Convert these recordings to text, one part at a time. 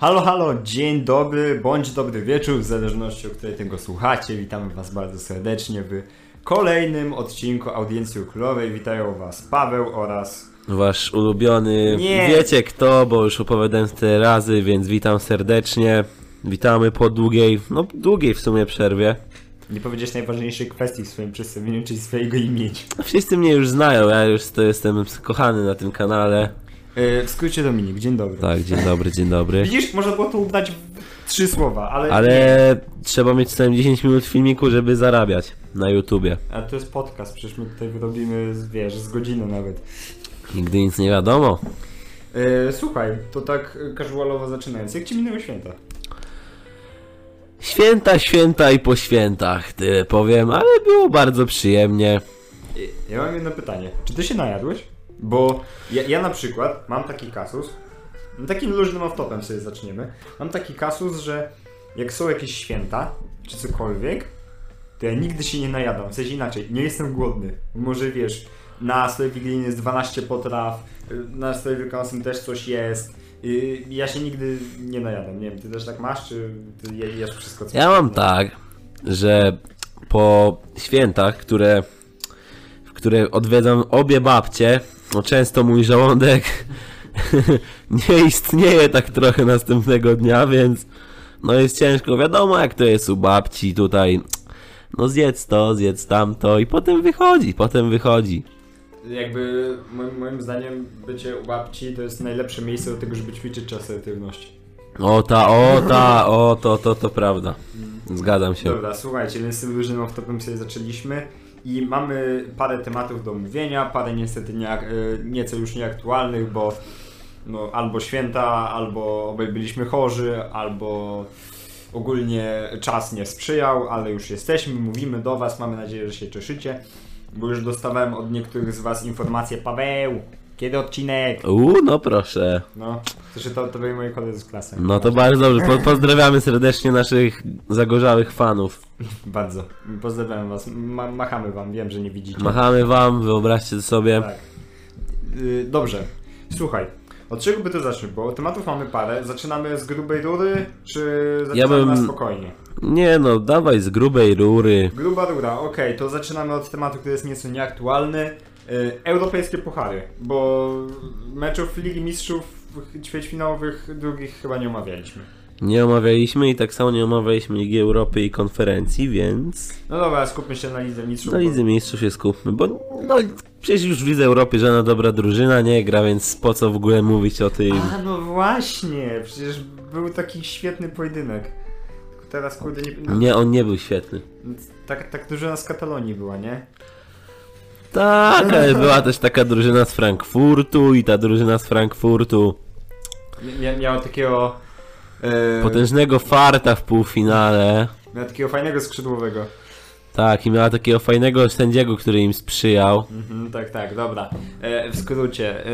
Halo, halo, dzień dobry, bądź dobry wieczór, w zależności od której tego słuchacie. Witamy Was bardzo serdecznie w kolejnym odcinku Audiencji Królowej. Witają Was Paweł oraz... Wasz ulubiony, Nie. wiecie kto, bo już opowiadałem te razy, więc witam serdecznie. Witamy po długiej, no długiej w sumie przerwie. Nie powiedzieć najważniejszej kwestii w swoim przedstawieniu, czyli swojego imienia. Wszyscy mnie już znają, ja już to jestem kochany na tym kanale. Yy, w skrócie Dominik, dzień dobry. Tak, dzień dobry, dzień dobry. Widzisz, można było to udać w trzy słowa, ale... Ale trzeba mieć co najmniej 10 minut filmiku, żeby zarabiać na YouTubie. A to jest podcast, przecież my tutaj wyrobimy, wiesz, z godziny nawet. Nigdy nic nie wiadomo. Yy, słuchaj, to tak casualowo zaczynając, jak Ci minęły święta? Święta, święta i po świętach, tyle powiem, ale było bardzo przyjemnie. Ja mam jedno pytanie. Czy ty się najadłeś? Bo ja, ja na przykład mam taki kasus, no takim luźnym off-topem sobie zaczniemy. Mam taki kasus, że jak są jakieś święta, czy cokolwiek, to ja nigdy się nie najadam. W sensie inaczej, nie jestem głodny. Może wiesz, na stole wigilijny jest 12 potraw, na stole wielkanocnym też coś jest. Ja się nigdy nie najadam. Nie wiem, ty też tak masz, czy ty je- jesz wszystko, co Ja mam tak, że po świętach, które, w które odwiedzam obie babcie, no często mój żołądek nie istnieje tak trochę następnego dnia, więc no jest ciężko. Wiadomo jak to jest u babci tutaj. No zjedz to, zjedz tamto i potem wychodzi, potem wychodzi. Jakby moim, moim zdaniem bycie u babci to jest najlepsze miejsce do tego, żeby ćwiczyć czas asertywności. O ta, o ta, o to, to, to prawda. Zgadzam się. Dobra, słuchajcie, więc z tym różnym off-topem sobie zaczęliśmy i mamy parę tematów do omówienia, parę niestety nie, nieco już nieaktualnych, bo no, albo święta, albo obaj byliśmy chorzy, albo ogólnie czas nie sprzyjał, ale już jesteśmy, mówimy do Was, mamy nadzieję, że się cieszycie, bo już dostawałem od niektórych z Was informację, Paweł, kiedy odcinek? Uuu, no proszę. No, to, to, to byli moi koledzy z klasy. No to bardzo dobrze. Po, pozdrawiamy serdecznie naszych zagorzałych fanów. Bardzo. Pozdrawiam was. Ma machamy wam, wiem, że nie widzicie. Machamy wam, wyobraźcie sobie. Tak. Y, dobrze. Słuchaj. Od czego by to zacząć? Bo tematów mamy parę. Zaczynamy z grubej rury, czy zaczynamy bym- na spokojnie? Nie no, dawaj z grubej rury. Gruba rura, okej, to zaczynamy od tematu, który jest nieco nieaktualny. Y, europejskie puchary, bo meczów Ligi Mistrzów ćwierćfinałowych drugich chyba nie omawialiśmy. Nie omawialiśmy i tak samo nie omawialiśmy Ligi Europy i konferencji, więc No dobra, skupmy się na Lidze Mistrzów. na Lidze Mistrzów się skupmy, bo no przecież już w Lidze Europy żadna dobra drużyna nie gra, więc po co w ogóle mówić o tym? A no właśnie, przecież był taki świetny pojedynek. Tylko Teraz kurde nie... Nie, on nie był świetny. Tak, tak drużyna z Katalonii była, nie? Tak, ale była też taka drużyna z Frankfurtu i ta drużyna z Frankfurtu Mia miała takiego... E, potężnego farta w półfinale. miała takiego fajnego skrzydłowego. Tak, i miała takiego fajnego sędziego, który im sprzyjał. Mhm, tak, tak, dobra. E, w skrócie, e,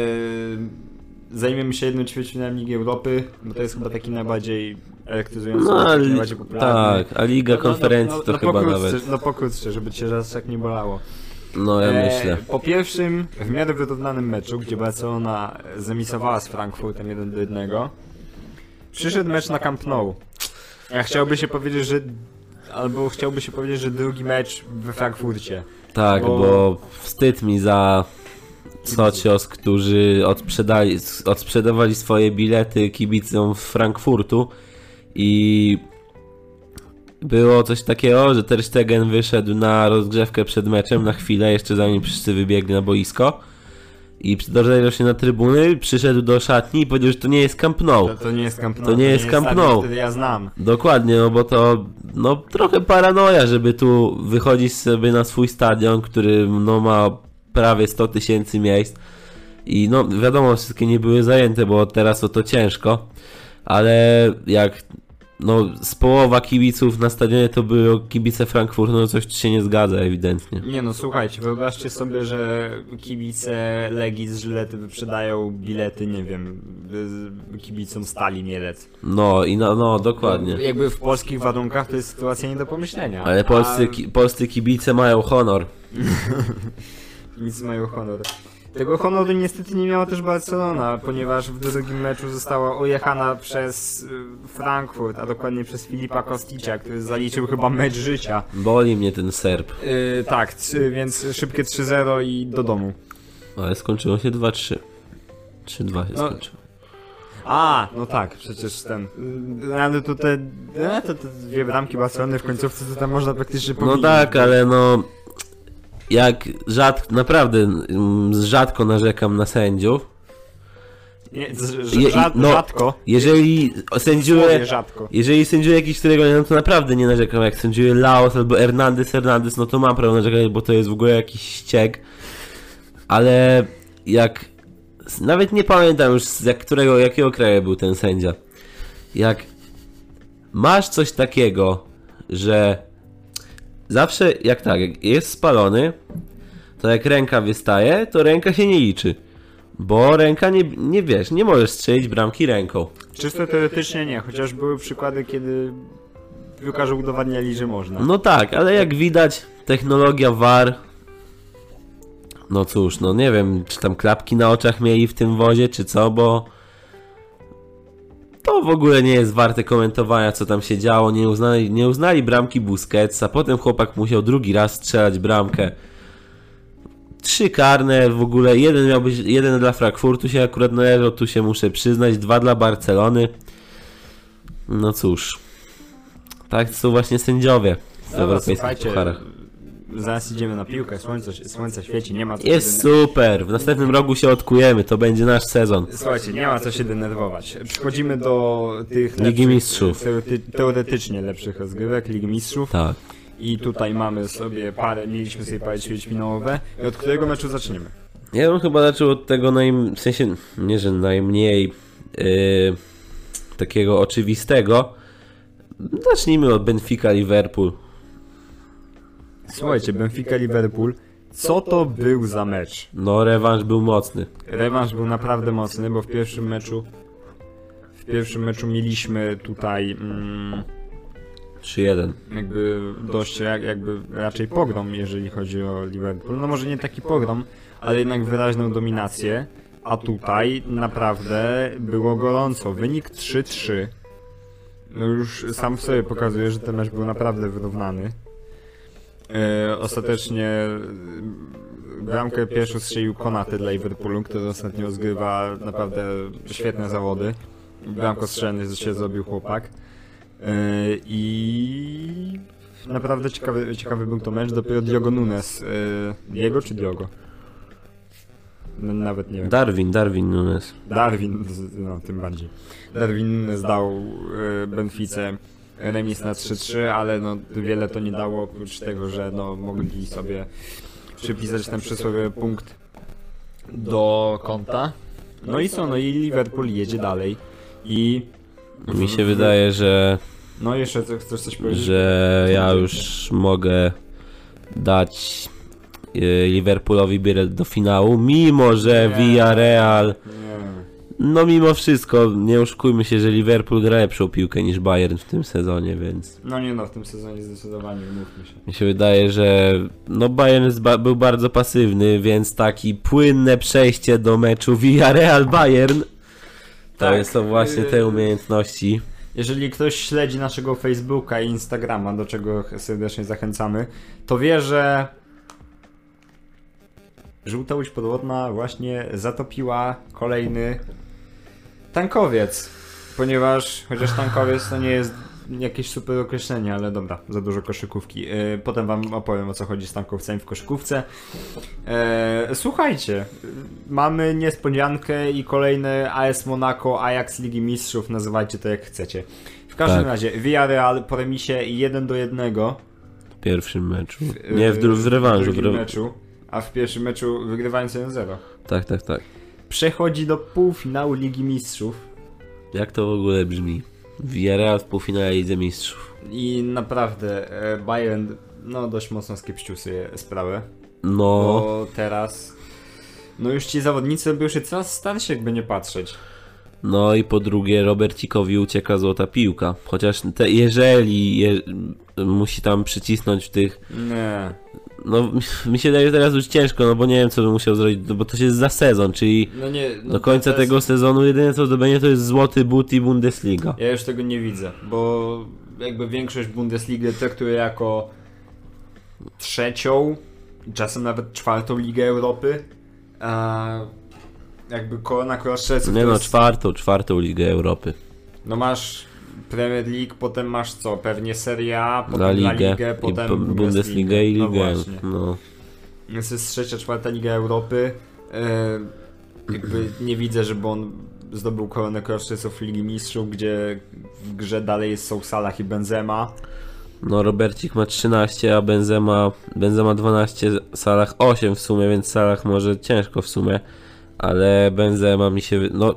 zajmiemy się jednym ćwierćfinałem Ligi Europy, bo to jest chyba taki najbardziej elektryzujący, No, taki najbardziej popularny. tak, a Liga Konferencji to chyba pokrótce, nawet. No pokrótce, żeby cię raz tak nie bolało. No ja E, myślę. Po pierwszym, w miarę wyrównanym meczu, gdzie Barcelona zemisowała z Frankfurtem 1 do 1, przyszedł mecz na Camp Nou. Ja chciałby się powiedzieć, że albo chciałby się powiedzieć, że drugi mecz we Frankfurcie. Tak, bo- bo wstyd mi za socios, którzy odsprzedali, swoje bilety kibicom w Frankfurtu i było coś takiego, że Ter Stegen wyszedł na rozgrzewkę przed meczem na chwilę, jeszcze zanim wszyscy wybiegli na boisko i dorzekł się na trybuny, przyszedł do szatni i powiedział, że to nie jest Camp Nou. To, to nie jest Camp Nou. To nie jest Camp Nou. który ja znam. Dokładnie, no bo to no trochę paranoja, żeby tu wychodzić sobie na swój stadion, który no ma prawie 100 tysięcy miejsc i no wiadomo, wszystkie nie były zajęte, bo teraz o to ciężko, ale jak no z połowa kibiców na stadionie to były kibice Frankfurtu, no coś się nie zgadza ewidentnie. Nie no, słuchajcie, wyobraźcie sobie, że kibice Legii z Żylety wyprzedają bilety, nie wiem, kibicom Stali Mielec. No i no, no dokładnie. Jakby w polskich warunkach to jest sytuacja nie do pomyślenia. Ale polscy, A ki, polscy kibice mają honor. Kibice mają honor. Tego honoru niestety nie miała też Barcelona, ponieważ w drugim meczu została ojechana przez y, Frankfurt, a dokładnie przez Filipa Kosticia, który zaliczył chyba mecz życia. Boli mnie ten Serb. Yy, tak, więc szybkie 3-0 i do domu. Ale skończyło się 2-3. 3-2 się No, skończyło. A, no tak, przecież ten. y, Ale to te, te, te dwie bramki Barcelony w końcówce to tam można praktycznie No pominąć. tak, ale no... Jak rzadko, naprawdę mm, rzadko narzekam na sędziów. Nie, rzad, no, rzadko. Jeżeli sędziuje... Rzadko. Jeżeli sędziuje jakiś, którego nie, no to naprawdę nie narzekam. Jak sędziuje Laos albo Hernandez Hernandez, no to mam prawo narzekać, bo to jest w ogóle jakiś ściek. Ale jak... Nawet nie pamiętam już z jak, którego, jakiego kraju był ten sędzia. Jak masz coś takiego, że zawsze jak tak, jak jest spalony, to jak ręka wystaje, to ręka się nie liczy. Bo ręka nie, nie wiesz, nie możesz strzelić bramki ręką. Czysto teoretycznie nie, chociaż były przykłady, kiedy piłkarze udowadniali, że można. No tak, ale jak widać, technologia VAR. No cóż, no nie wiem, czy tam klapki na oczach mieli w tym wozie, czy co, bo. To w ogóle nie jest warte komentowania, co tam się działo. Nie uznali, nie uznali bramki Busquets, a potem chłopak musiał drugi raz strzelać bramkę. Trzy karne w ogóle. Jeden miał być, jeden dla Frankfurtu się akurat należał, tu się muszę przyznać. Dwa dla Barcelony. No cóż. Tak są właśnie sędziowie w Dobra, europejskich pucharach. Zaraz idziemy na piłkę, słońce, słońce świeci, nie ma co Jest się super, w następnym roku się odkujemy, to będzie nasz sezon. dener- Słuchajcie, nie ma co się denerwować. Przechodzimy do tych Ligi lepszych, Mistrzów. Teorety, teoretycznie lepszych rozgrywek, Ligi Mistrzów. Tak. I tutaj mamy sobie parę, mieliśmy sobie parę ćwierćfinałowe. I od którego meczu zaczniemy? Ja bym chyba zaczął od tego naj... w sensie, nie że najmniej yy, takiego oczywistego. Zacznijmy od Benfica Liverpool. Słuchajcie, Benfica-Liverpool. Co to był za mecz? No rewanż był mocny. Rewanż był naprawdę mocny, bo w pierwszym meczu w pierwszym meczu mieliśmy tutaj mm, 3-1. jakby dość jak, jakby raczej pogrom, jeżeli chodzi o Liverpool. No może nie taki pogrom, ale jednak wyraźną dominację. A tutaj naprawdę było gorąco. Wynik 3-3. No już sam w sobie pokazuje, że ten mecz był naprawdę wyrównany. E, ostatecznie e, bramkę pierwszą strzelił Konaty dla Liverpoolu, który ostatnio zgrywa naprawdę świetne zawody. Bramko strzelny się zrobił chłopak. E, I naprawdę ciekawy, ciekawy był to mecz. Dopiero Diogo Nunes. e, Diego czy Diogo? No, nawet nie wiem. Darwin, Darwin Nunes. Darwin, no tym bardziej. Darwin zdał e, Benfice remis na 3-3, ale no wiele to nie dało oprócz tego, że no mogli sobie przypisać ten przysłowiowy punkt do konta. No i co, no i Liverpool jedzie dalej i Mi się wydaje, że, no jeszcze co, chcesz coś powiedzieć? że ja już mogę dać yy, Liverpoolowi bilet do finału, mimo że. Villarreal Nie. No mimo wszystko, nie oszukujmy się, że Liverpool gra lepszą piłkę niż Bayern w tym sezonie, więc No nie no, w tym sezonie zdecydowanie, mówmy się. mi się wydaje, że no Bayern był bardzo pasywny, więc taki płynne przejście do meczu Villarreal-Bayern to Tak, to właśnie te umiejętności. Jeżeli ktoś śledzi naszego Facebooka i Instagrama, do czego serdecznie zachęcamy, to wie, że żółta łódź podwodna właśnie zatopiła kolejny tankowiec. Ponieważ, chociaż tankowiec to nie jest jakieś super określenie, ale dobra, za dużo koszykówki. Yy, Potem wam opowiem o co chodzi z tankowcami w koszykówce. E, słuchajcie, mamy niespodziankę i kolejny AS Monaco, Ajax Ligi Mistrzów, nazywajcie to jak chcecie. W każdym Tak. razie, Villarreal po remisie 1 do 1 W pierwszym meczu. Nie, w, dru- w rewanżu. W drugim re... meczu, a w pierwszym meczu wygrywając 1-0. Tak, tak, tak. Przechodzi do półfinału Ligi Mistrzów Jak to w ogóle brzmi? Villarreal w półfinale Lidze Mistrzów. i naprawdę e, Bayern no dość mocno skiepścił sobie sprawę. No, Bo teraz no już ci zawodnicy robią się coraz starsi jakby nie patrzeć. No i po drugie, Robercikowi ucieka złota piłka. Chociaż te, jeżeli je, musi tam przycisnąć w tych Nie. No mi się daje teraz już ciężko, no bo nie wiem co bym musiał zrobić, no bo to jest za sezon, czyli No nie, no do końca jest- tego sezonu jedyne co zdobędzie to jest złoty but i Bundesliga. Ja już tego nie widzę, bo jakby większość Bundesligi traktuje jako trzecią, czasem nawet czwartą ligę Europy. A jakby Korona Crossczesów Nie no, jest, czwartą, czwartą Ligę Europy. no masz Premier League, potem masz co? Pewnie Serie A, potem La ligę, Ligę, i potem bu- Bundesligę i No ligę. właśnie. No, Więc to jest trzecia, czwarta Liga Europy. E, jakby nie widzę, żeby on zdobył koronę Crossczesów Ligi Mistrzów, gdzie w grze dalej są Salah i Benzema. no Robercik ma 13, a Benzema, Benzema 12, Salah 8 w sumie, więc Salah może ciężko w sumie, ale Benzema mi się, no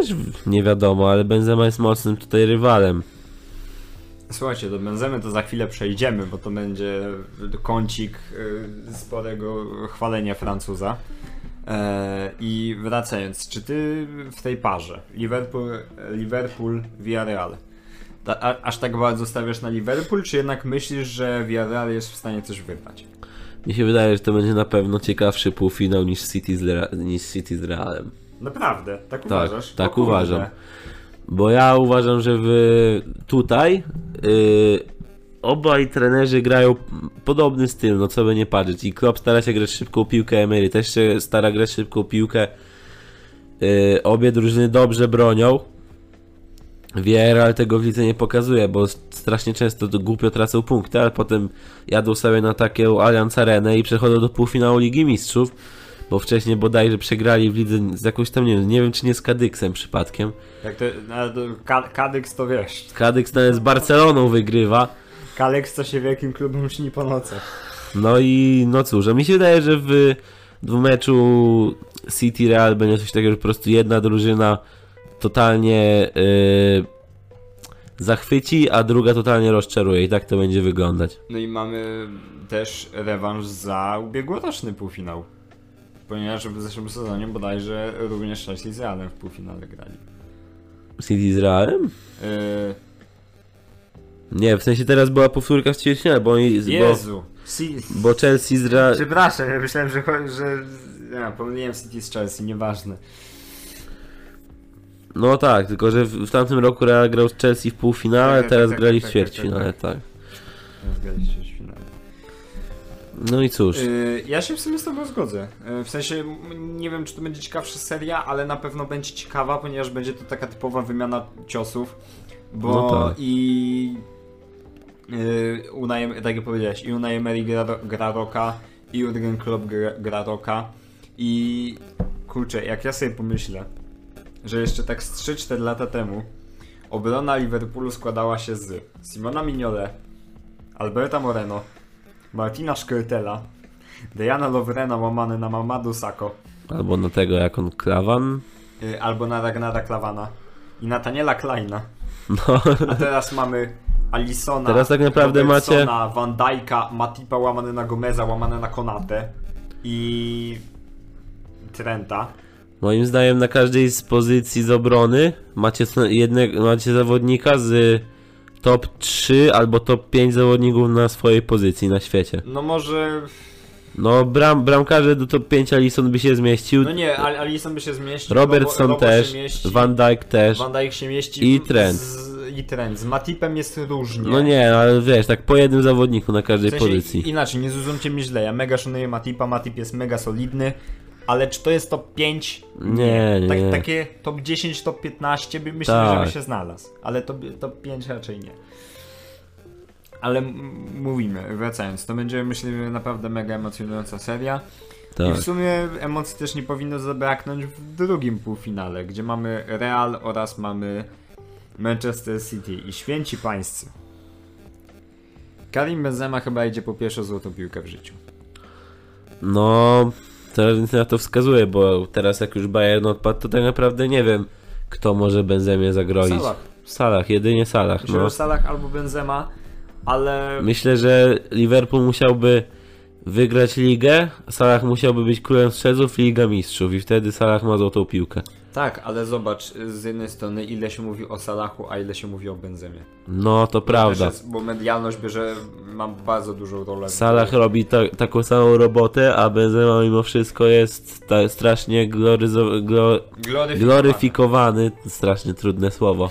też nie wiadomo, ale Benzema jest mocnym tutaj rywalem. Słuchajcie, do Benzemy to za chwilę przejdziemy, bo to będzie kącik y, sporego chwalenia Francuza. E, I wracając, czy ty w tej parze Liverpool, Liverpool Villarreal ta, aż tak bardzo stawiasz na Liverpool, czy jednak myślisz, że Villarreal jest w stanie coś wygrać? Mi się wydaje, że to będzie na pewno ciekawszy półfinał niż City z, niż City z Realem. Naprawdę, tak uważasz? tak O kurde. uważam. Bo ja uważam, że w, tutaj yy, obaj trenerzy grają podobny styl, no co by nie patrzeć. I Klopp stara się grać szybką piłkę, Emery też się stara grać szybką piłkę. Yy, obie drużyny dobrze bronią. Villarreal tego w lidze nie pokazuje, bo strasznie często to głupio tracą punkty, ale potem jadą sobie na taką Allianz Arenę i przechodzą do półfinału Ligi Mistrzów, bo wcześniej bodajże przegrali w lidze z jakąś tam, nie wiem, nie wiem czy nie z Kadyksem przypadkiem. Jak to, no, Kadyks to wiesz. Kadyks nawet z Barceloną wygrywa. Kadyks to się wielkim klubem śni po nocach. No i no cóż, a mi się wydaje, że w dwumeczu City Real będzie coś takiego, że po prostu jedna drużyna totalnie yy, zachwyci, a druga totalnie rozczaruje i tak to będzie wyglądać. No i mamy też rewanż za ubiegłoroczny półfinał. Ponieważ w zeszłym sezonie bodajże również Chelsea z Realem w półfinale grali. City z Realem? Yy, Nie, w sensie teraz była powtórka w ćwierćfinale, bo, oni, bo, Jezu! Si- bo Chelsea z Real... Przepraszam, ja myślałem, że, że ja, pomyliłem City z Chelsea, nieważne. No tak, tylko że w, w tamtym roku Real grał z Chelsea w półfinale, Tak, a tak, teraz tak, grali w tak, tak, ćwierćfinale, tak. Zgadliście się w finale. No i cóż, Yy, ja się w sumie z tobą zgodzę. Yy, w sensie, nie wiem czy to będzie ciekawsza seria, ale na pewno będzie ciekawa, ponieważ będzie to taka typowa wymiana ciosów. Bo No tak. i... Yy, Unai, tak jak powiedziałeś, i Unai Emery gra, gra Roka, i Jurgen Klopp gra, gra Roka. I kurczę, jak ja sobie pomyślę, że jeszcze tak z 3-4 lata temu obrona Liverpoolu składała się z Simona Mignole, Alberta Moreno, Martina Szkrytela, Dejana Lovrena łamany na Mamadou Sako albo na tego jak on Klawan, y, albo na Ragnara Klawana i Nataniela Kleina. no... A teraz mamy Alisona, Teraz tak naprawdę Robertsona, Van Dijk'a, Matipa łamany na Gomeza, łamany na Konate i Trenta. Moim zdaniem na każdej z pozycji z obrony macie jednego, macie zawodnika z top 3 albo top 5 zawodników na swojej pozycji na świecie. No może... No bram, bramkarze do top 5 Alisson by się zmieścił, No nie, Al- Alisson by się zmieścił. Robertson Robo- też, mieści, Van Dijk też. Van Dijk się mieści. I Trent. Z, I Trent. Z Matipem jest różnie. No nie, ale wiesz, tak po jednym zawodniku na każdej W sensie, pozycji. Inaczej, nie zrozumcie mnie źle. Ja mega szanuję Matipa, Matip jest mega solidny, ale czy to jest top 5? Nie, nie, Tak. Takie top 10, top 15 by myślę, Tak. że by się znalazł, ale top, top 5 raczej nie. Ale mówimy, wracając, to będzie myślę naprawdę mega emocjonująca seria. I Tak. w sumie emocji też nie powinno zabraknąć w drugim półfinale, gdzie mamy Real oraz mamy Manchester City i święci pańscy. Karim Benzema chyba idzie po pierwszą złotą piłkę w życiu. No, teraz nic na to wskazuje, bo teraz jak już Bayern odpadł, to tak naprawdę nie wiem, kto może Benzemie zagrozić. Salah. Salah, jedynie Salah. Myślę, No. Salah albo Benzema, ale Myślę, że Liverpool musiałby wygrać ligę, Salah musiałby być królem strzelców i Liga Mistrzów i wtedy Salah ma złotą piłkę. Tak, ale zobacz, z jednej strony ile się mówi o Salachu, a ile się mówi o Benzemie. No to prawda. Jest, bo medialność bierze, mam bardzo dużą rolę. Salah robi ta, taką samą robotę, a Benzema mimo wszystko jest ta, strasznie gloryzo, glo, Gloryfikowany. gloryfikowany, strasznie trudne słowo,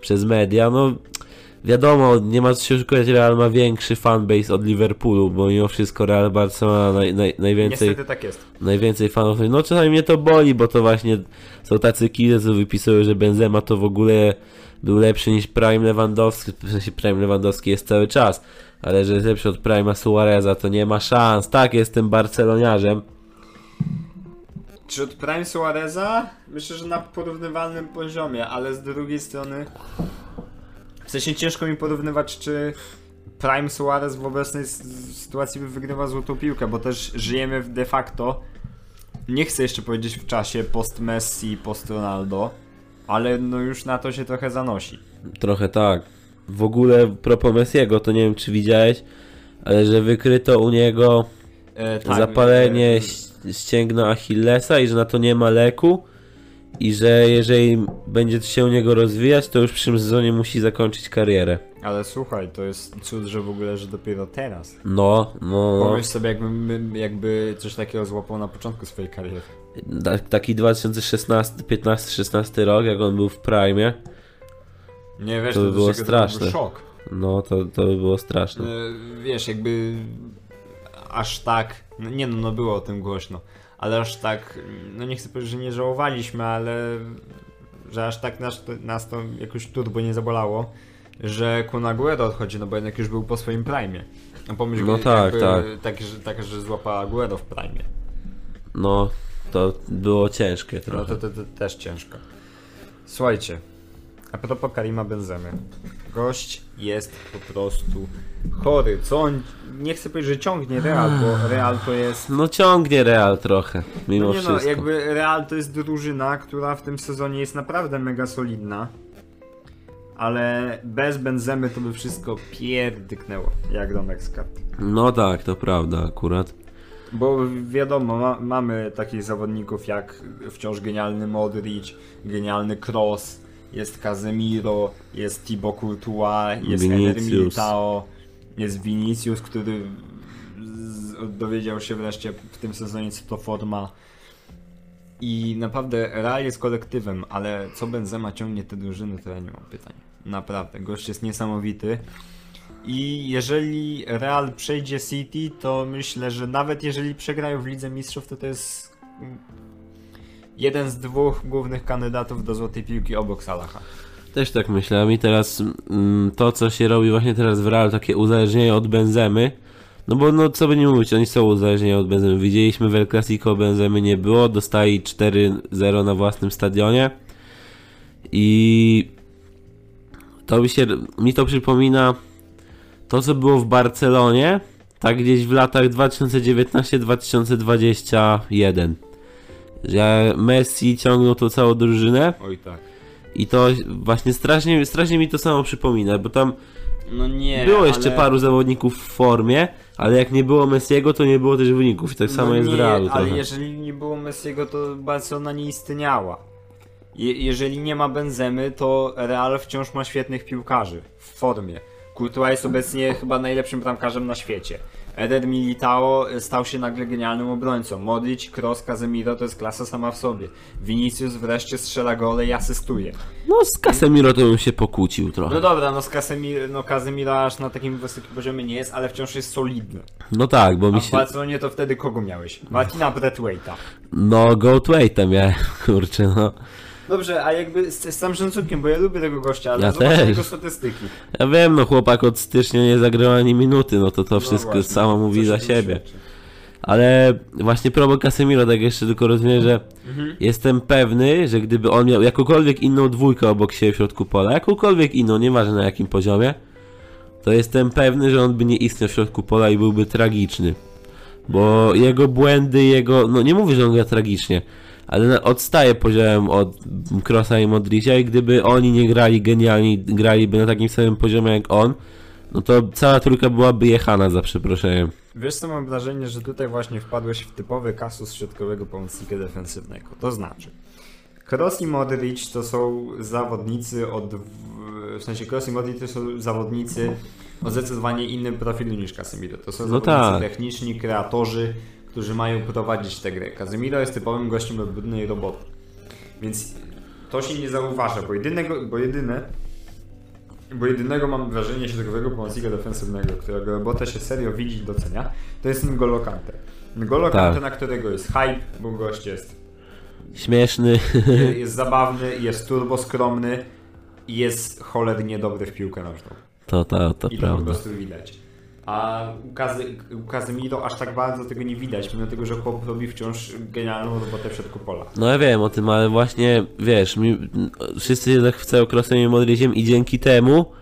przez media. No wiadomo, nie ma co się oszukać, Real ma większy fanbase od Liverpoolu, bo mimo wszystko Real Barcelona naj, naj, najwięcej, Niestety tak jest. najwięcej fanów. No czasami mnie to boli, bo to właśnie są tacy kidy, co wypisują, że Benzema to w ogóle był lepszy niż Prime Lewandowski, w sensie Prime Lewandowski jest cały czas, ale że jest lepszy od Prima Suareza, to nie ma szans. Tak, jestem barceloniarzem. Czy od Prime Suareza? Myślę, że na porównywalnym poziomie, ale z drugiej strony. W sensie ciężko mi porównywać, czy Prime Suarez w obecnej sytuacji wygrywa złotą piłkę, bo też żyjemy w de facto. Nie chcę jeszcze powiedzieć w czasie post Messi, post Ronaldo, ale no już na to się trochę zanosi. Trochę tak. W ogóle propos Messiego, to nie wiem czy widziałeś, ale że wykryto u niego E, tak, zapalenie e, ścięgna Achillesa i że na to nie ma leku i że jeżeli będzie się u niego rozwijać, to już w przyszłym sezonie musi zakończyć karierę. Ale słuchaj, to jest cud, że w ogóle, że dopiero teraz. No, no, no. Pomyśl sobie, jakby, jakby coś takiego złapał na początku swojej kariery. Ta- taki 2016, 15, 16 rok, jak on był w prime, Nie wiesz, To by to, było straszne. straszne. szok. no to, to by było straszne. E, Wiesz, jakby aż tak, no nie no, no było o tym głośno, ale aż tak, no nie chcę powiedzieć, że nie żałowaliśmy, ale że aż tak nas, to- nas to jakoś turbo nie zabolało, że Kun Aguero odchodzi, no bo jednak już był po swoim prime. No pomyśl, No tak, tak. tak, że, tak, że Aguero w prime. No, to było ciężkie No trochę. to, to, to też ciężko. Słuchajcie, a propos Karima Benzemy. Gość jest po prostu chory. Co on, nie chcę powiedzieć, że ciągnie Real, bo Real to jest... No ciągnie Real trochę, mimo No nie no, wszystko. jakby Real to jest drużyna, która w tym sezonie jest naprawdę mega solidna. Ale bez Benzemy to by wszystko pierdyknęło, jak domek z. No tak, to prawda akurat. Bo wiadomo, ma, mamy takich zawodników jak wciąż genialny Modric, genialny Cross, jest Casemiro, jest Thibaut Courtois, jest Vinicius. Militao, jest Vinicius, który dowiedział się wreszcie w tym sezonie co to forma. I naprawdę Real jest kolektywem, ale co Benzema ciągnie te drużyny, to ja nie mam pytań. Naprawdę, gość jest niesamowity. I jeżeli Real przejdzie City, to myślę, że nawet jeżeli przegrają w Lidze Mistrzów, to to jest jeden z dwóch głównych kandydatów do złotej piłki obok Salaha. Też tak myślałem i teraz mm, to, co się robi właśnie teraz w Real, takie uzależnienie od Benzemy, no bo no co by nie mówić, oni są uzależnieni od Benzemy. Widzieliśmy w El Clasico Benzemy nie było, dostali 4-0 na własnym stadionie i to mi się, mi to przypomina to, co było w Barcelonie, tak gdzieś w latach 2019-2021. Że Messi ciągnął tą całą drużynę Oj tak. i to właśnie strasznie, strasznie mi to samo przypomina, bo tam No nie, było jeszcze ale... paru zawodników w formie, ale jak nie było Messiego, to nie było też wyników. I tak samo no jest nie, w Realu ale trochę. jeżeli nie było Messiego, to Barcelona nie istniała. Je, jeżeli nie ma Benzemy, to Real wciąż ma świetnych piłkarzy w formie. Courtois jest obecnie chyba najlepszym bramkarzem na świecie. Eder Militao stał się nagle genialnym obrońcą. Modric, Kroos, Casemiro to jest klasa sama w sobie. Vinicius wreszcie strzela gole i asystuje. No z Casemiro to bym się pokłócił trochę. No dobra, no z Casemiro, no Casemiro aż na takim wysokim poziomie nie jest, ale wciąż jest solidny. No tak, bo A mi w się... Barcelonie to wtedy kogo miałeś? Martina Braithwaite'a. No Goatwayta miałem, kurczę, no. Dobrze, a jakby z, z całym szacunkiem, bo ja lubię tego gościa, ale Ja zobacz też. jego statystyki. Ja wiem, no chłopak od stycznia nie zagrał ani minuty, no to to No wszystko właśnie, samo mówi coś za o tym siebie. świadczy. Ale właśnie propos Casemiro, tak jeszcze tylko rozumiem, że Mhm. jestem pewny, że gdyby on miał jakąkolwiek inną dwójkę obok siebie w środku pola, jakąkolwiek inną, nieważne na jakim poziomie, to jestem pewny, że on by nie istniał w środku pola i byłby tragiczny. Bo jego błędy, jego. No nie mówię, że on gra tragicznie, ale odstaje poziomem od Krosa i Modricia i gdyby oni nie grali genialnie, graliby na takim samym poziomie jak on, no to cała trójka byłaby jechana za przeproszeniem. Wiesz co, mam wrażenie, że tutaj właśnie wpadłeś w typowy kasus środkowego pomocnika defensywnego. To znaczy, Kroos i Modric to są zawodnicy od... w- W sensie Kroos i Modric to są zawodnicy o zdecydowanie innym profilu niż Casemiro. To są No zawodnicy tak. techniczni, kreatorzy, którzy mają prowadzić tę grę. Casemiro jest typowym gościem od brudnej roboty. Więc to się nie zauważa, bo jedynego, bo jedyne bo jedynego mam wrażenie środkowego pomocnika defensywnego, którego robotę się serio widzi i docenia, to jest N'Golo Kante. N'Golo Tak. Kante, na którego jest hype, bo gość jest, Śmieszny. jest zabawny, jest turbo skromny i jest cholernie dobry w piłkę nożną. To, to, to I to po prawda. prostu widać. A u, Kazy, u Kazemiro aż tak bardzo tego nie widać, mimo tego, że chłop robi wciąż genialną robotę w środku pola. No ja wiem o tym, ale właśnie, wiesz, mi, wszyscy się zachwycają Kroosem i Modriciem i dzięki temu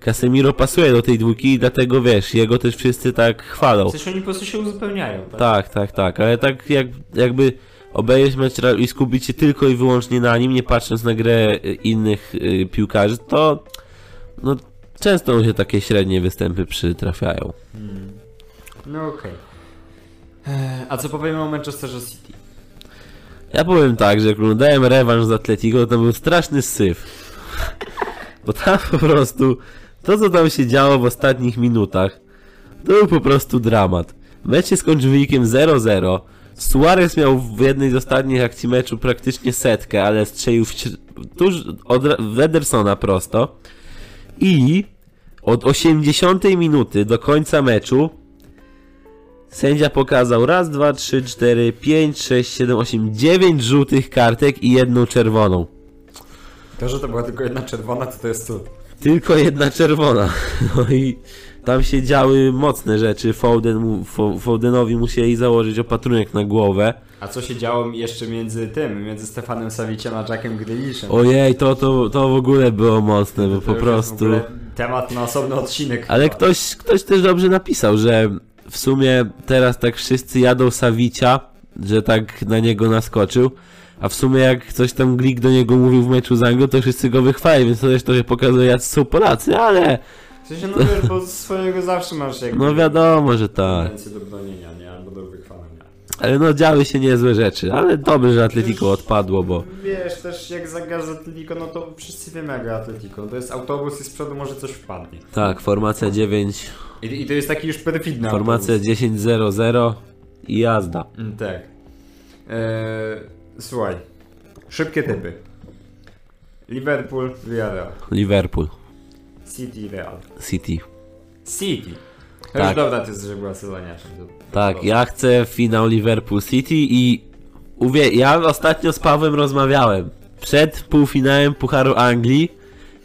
Casemiro pasuje do tej dwójki i dlatego, wiesz, jego też wszyscy tak chwalą. Sensie oni po prostu się uzupełniają. Tak? Tak, tak, tak, ale tak jak, jakby obejrzeć mecz i skupić się tylko i wyłącznie na nim, nie patrząc na grę innych y, piłkarzy, to no, często mu się takie średnie występy przytrafiają. No okej. Eee, A co powiemy o Manchesterze City? Ja powiem tak, że jak oglądałem rewanż z Atletico, to był straszny syf. Bo tam po prostu to, co tam się działo w ostatnich minutach, to był po prostu dramat. Mecz się skończył wynikiem 0-0. Suarez miał w jednej z ostatnich akcji meczu praktycznie setkę, ale strzelił w, tuż od Ra- w Edersona prosto. I od 80 minuty do końca meczu Sędzia pokazał raz, dwa, trzy, cztery, pięć, sześć, siedem, osiem, dziewięć żółtych kartek i jedną czerwoną. To, że to była tylko jedna czerwona, to to jest cud. Tylko jedna czerwona. No i tam się działy mocne rzeczy. Foden, Fodenowi musieli założyć opatrunek na głowę. A co się działo jeszcze między tym, między Stefanem Saviciem a Jackiem Grealishem? Ojej, to, to, to w ogóle było mocne, bo po prostu... Temat na osobny odcinek. Ale ktoś, ktoś też dobrze napisał, że w sumie teraz tak wszyscy jadą Savicia, że tak na niego naskoczył, a w sumie jak coś tam Glik do niego mówił w meczu z Anglią, to wszyscy go wychwali, więc to też trochę pokazuje, jak są Polacy, ale W sensie, no wiesz, bo swojego zawsze masz jakby... no wiadomo, że tak. do bronienia, nie? Albo do wychwalenia. Ale no działy się niezłe rzeczy, ale dobrze, że Atletico odpadło, bo Wiesz, też jak zagrasz Atletico, no to wszyscy wiemy jak Atletico. To jest autobus i z przodu może coś wpadnie. tak, formacja 9, I, i to jest taki już perfidny formacja autobus. 10-0-0 i jazda. Mm, Tak. Eee, słuchaj. Szybkie typy. Liverpool, Villarreal. Liverpool, City, Real. City. City. To Tak. już dobra, ty jesteś była sezoniarzem. Tak, ja chcę finał Liverpool City i uwie... ja ostatnio z Pawłem rozmawiałem przed półfinałem Pucharu Anglii,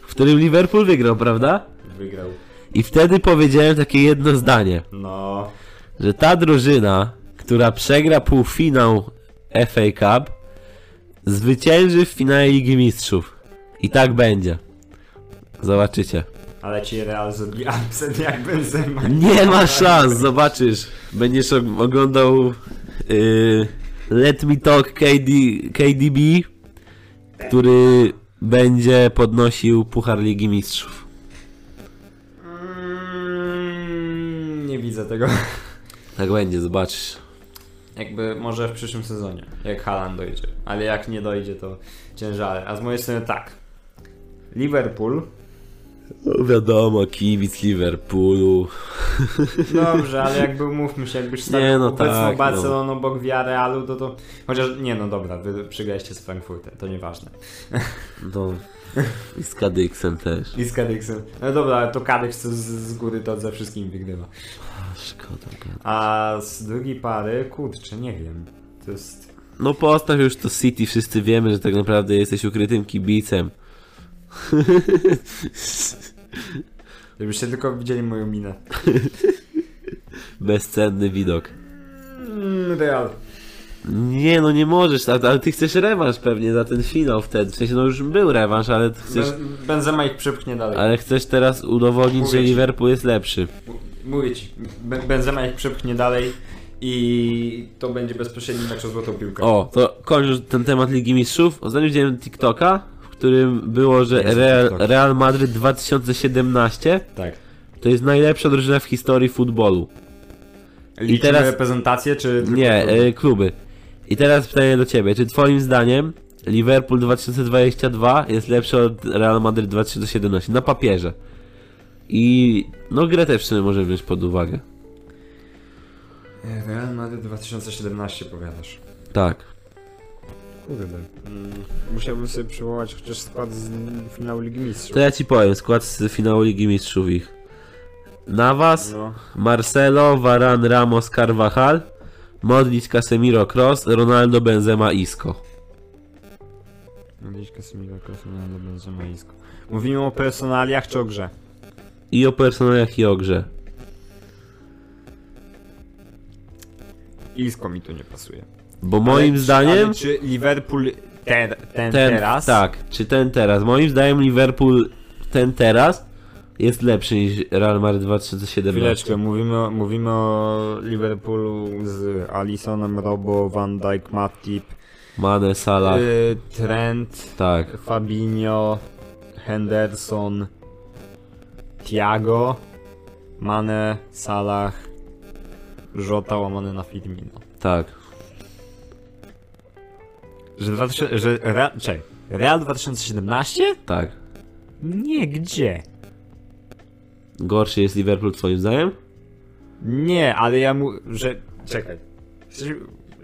w którym Liverpool wygrał, prawda? Wygrał. I wtedy powiedziałem takie jedno zdanie, No. że ta drużyna, która przegra półfinał FA Cup, zwycięży w finale Ligi Mistrzów. I tak będzie. Zobaczycie. Ale ci Real zrobi absent jak Benzema. Nie ma szans, zobaczysz. Będziesz og- oglądał yy, Let Me Talk KD, KDB, który będzie podnosił Puchar Ligi Mistrzów. Mm, nie widzę tego. Tak będzie, zobaczysz. Jakby może w przyszłym sezonie, jak Haaland dojdzie. Ale jak nie dojdzie, to ciężale. A z mojej strony tak. Liverpool. No wiadomo, kibic Liverpoolu. Dobrze, ale jakby umówmy się, jakbyś stawiał Nie, no obecną tak, Barcelonę obok Villarrealu, to to... Chociaż nie, no dobra, wy przegraliście z Frankfurtem, to nieważne. No, i z Kadyksem też. I z Kadyksem. No dobra, ale to Kadyks to z, z góry to ze wszystkim wygrywa. Szkoda. gada. A z drugiej pary, kurczę, nie wiem. To jest... No postaw już to City, wszyscy wiemy, że tak naprawdę jesteś ukrytym kibicem. Żebyście tylko widzieli moją minę. Bezcenny widok. Mm, Real. Nie, no nie możesz, ale, ale ty chcesz rewanż pewnie za ten finał wtedy. W sensie, no już był rewanż, ale ty chcesz, Ben- Benzema ich przepchnie dalej. ale chcesz teraz udowodnić, Mówię że ci. Liverpool jest lepszy. Mówię ci, Be- Benzema ich przepchnie dalej i to będzie bezpośredni mecz o złotą piłkę. O, to kończąc ten temat Ligi Mistrzów, ostatnio widziałem TikToka, którym było, że Real, TikTok. Real Madryt 2017 Tak. to jest najlepsza drużyna w historii futbolu. Liczymy teraz- reprezentację, czy tylko Nie, kluby? e, kluby. I teraz pytanie do ciebie, czy twoim zdaniem Liverpool 2022 jest lepszy od Real Madrid 2017 na papierze. I no grę też w sumie może wziąć pod uwagę. Real Madrid 2017 powiadasz. Tak. Kurde. Mm, musiałbym sobie przywołać chociaż skład z finału Ligi Mistrzów. To ja ci powiem, skład z finału Ligi Mistrzów ich. Navas, No. Marcelo, Varane, Ramos, Carvajal, Modric, Casemiro, Cross, Ronaldo, Benzema, Isco. Gdzieś Casemiro, Casemiro, Benzema, Isco. Mówimy o personaliach czy o grze? I o personaliach i o grze. Isco mi tu nie pasuje. Bo moim Ale zdaniem... Ale czy Liverpool ten, ten, ten teraz? Tak, czy ten teraz? Moim zdaniem Liverpool ten teraz jest lepszy niż Real Madrid 2017. Chwileczkę, mówimy, o- mówimy o Liverpoolu z Alisonem, Robo, Van Dijk, Matip, Mane, Salah, y, Trent, tak. Fabinho, Henderson, Thiago, Mane, Salah, Żota łamane na Firmino. Tak. Że, 2000, że Real, czekaj, Real 2017? Tak. Nie, gdzie? Gorszy jest Liverpool twoim zdaniem? Nie, ale ja mu, że, czekaj,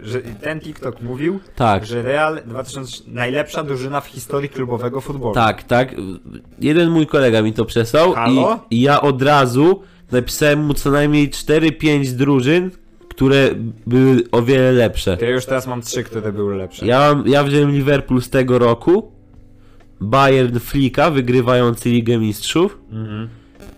że ten TikTok mówił, Tak. że Real 2000, najlepsza drużyna w historii klubowego futbolu. Tak, tak. Jeden mój kolega mi to przesłał i, i ja od razu napisałem mu co najmniej 4-5 drużyn, które były o wiele lepsze. Ja już teraz mam trzy, które były lepsze. Ja, mam, ja wziąłem Liverpool z tego roku, Bayern Flika wygrywający Ligę Mistrzów Mhm.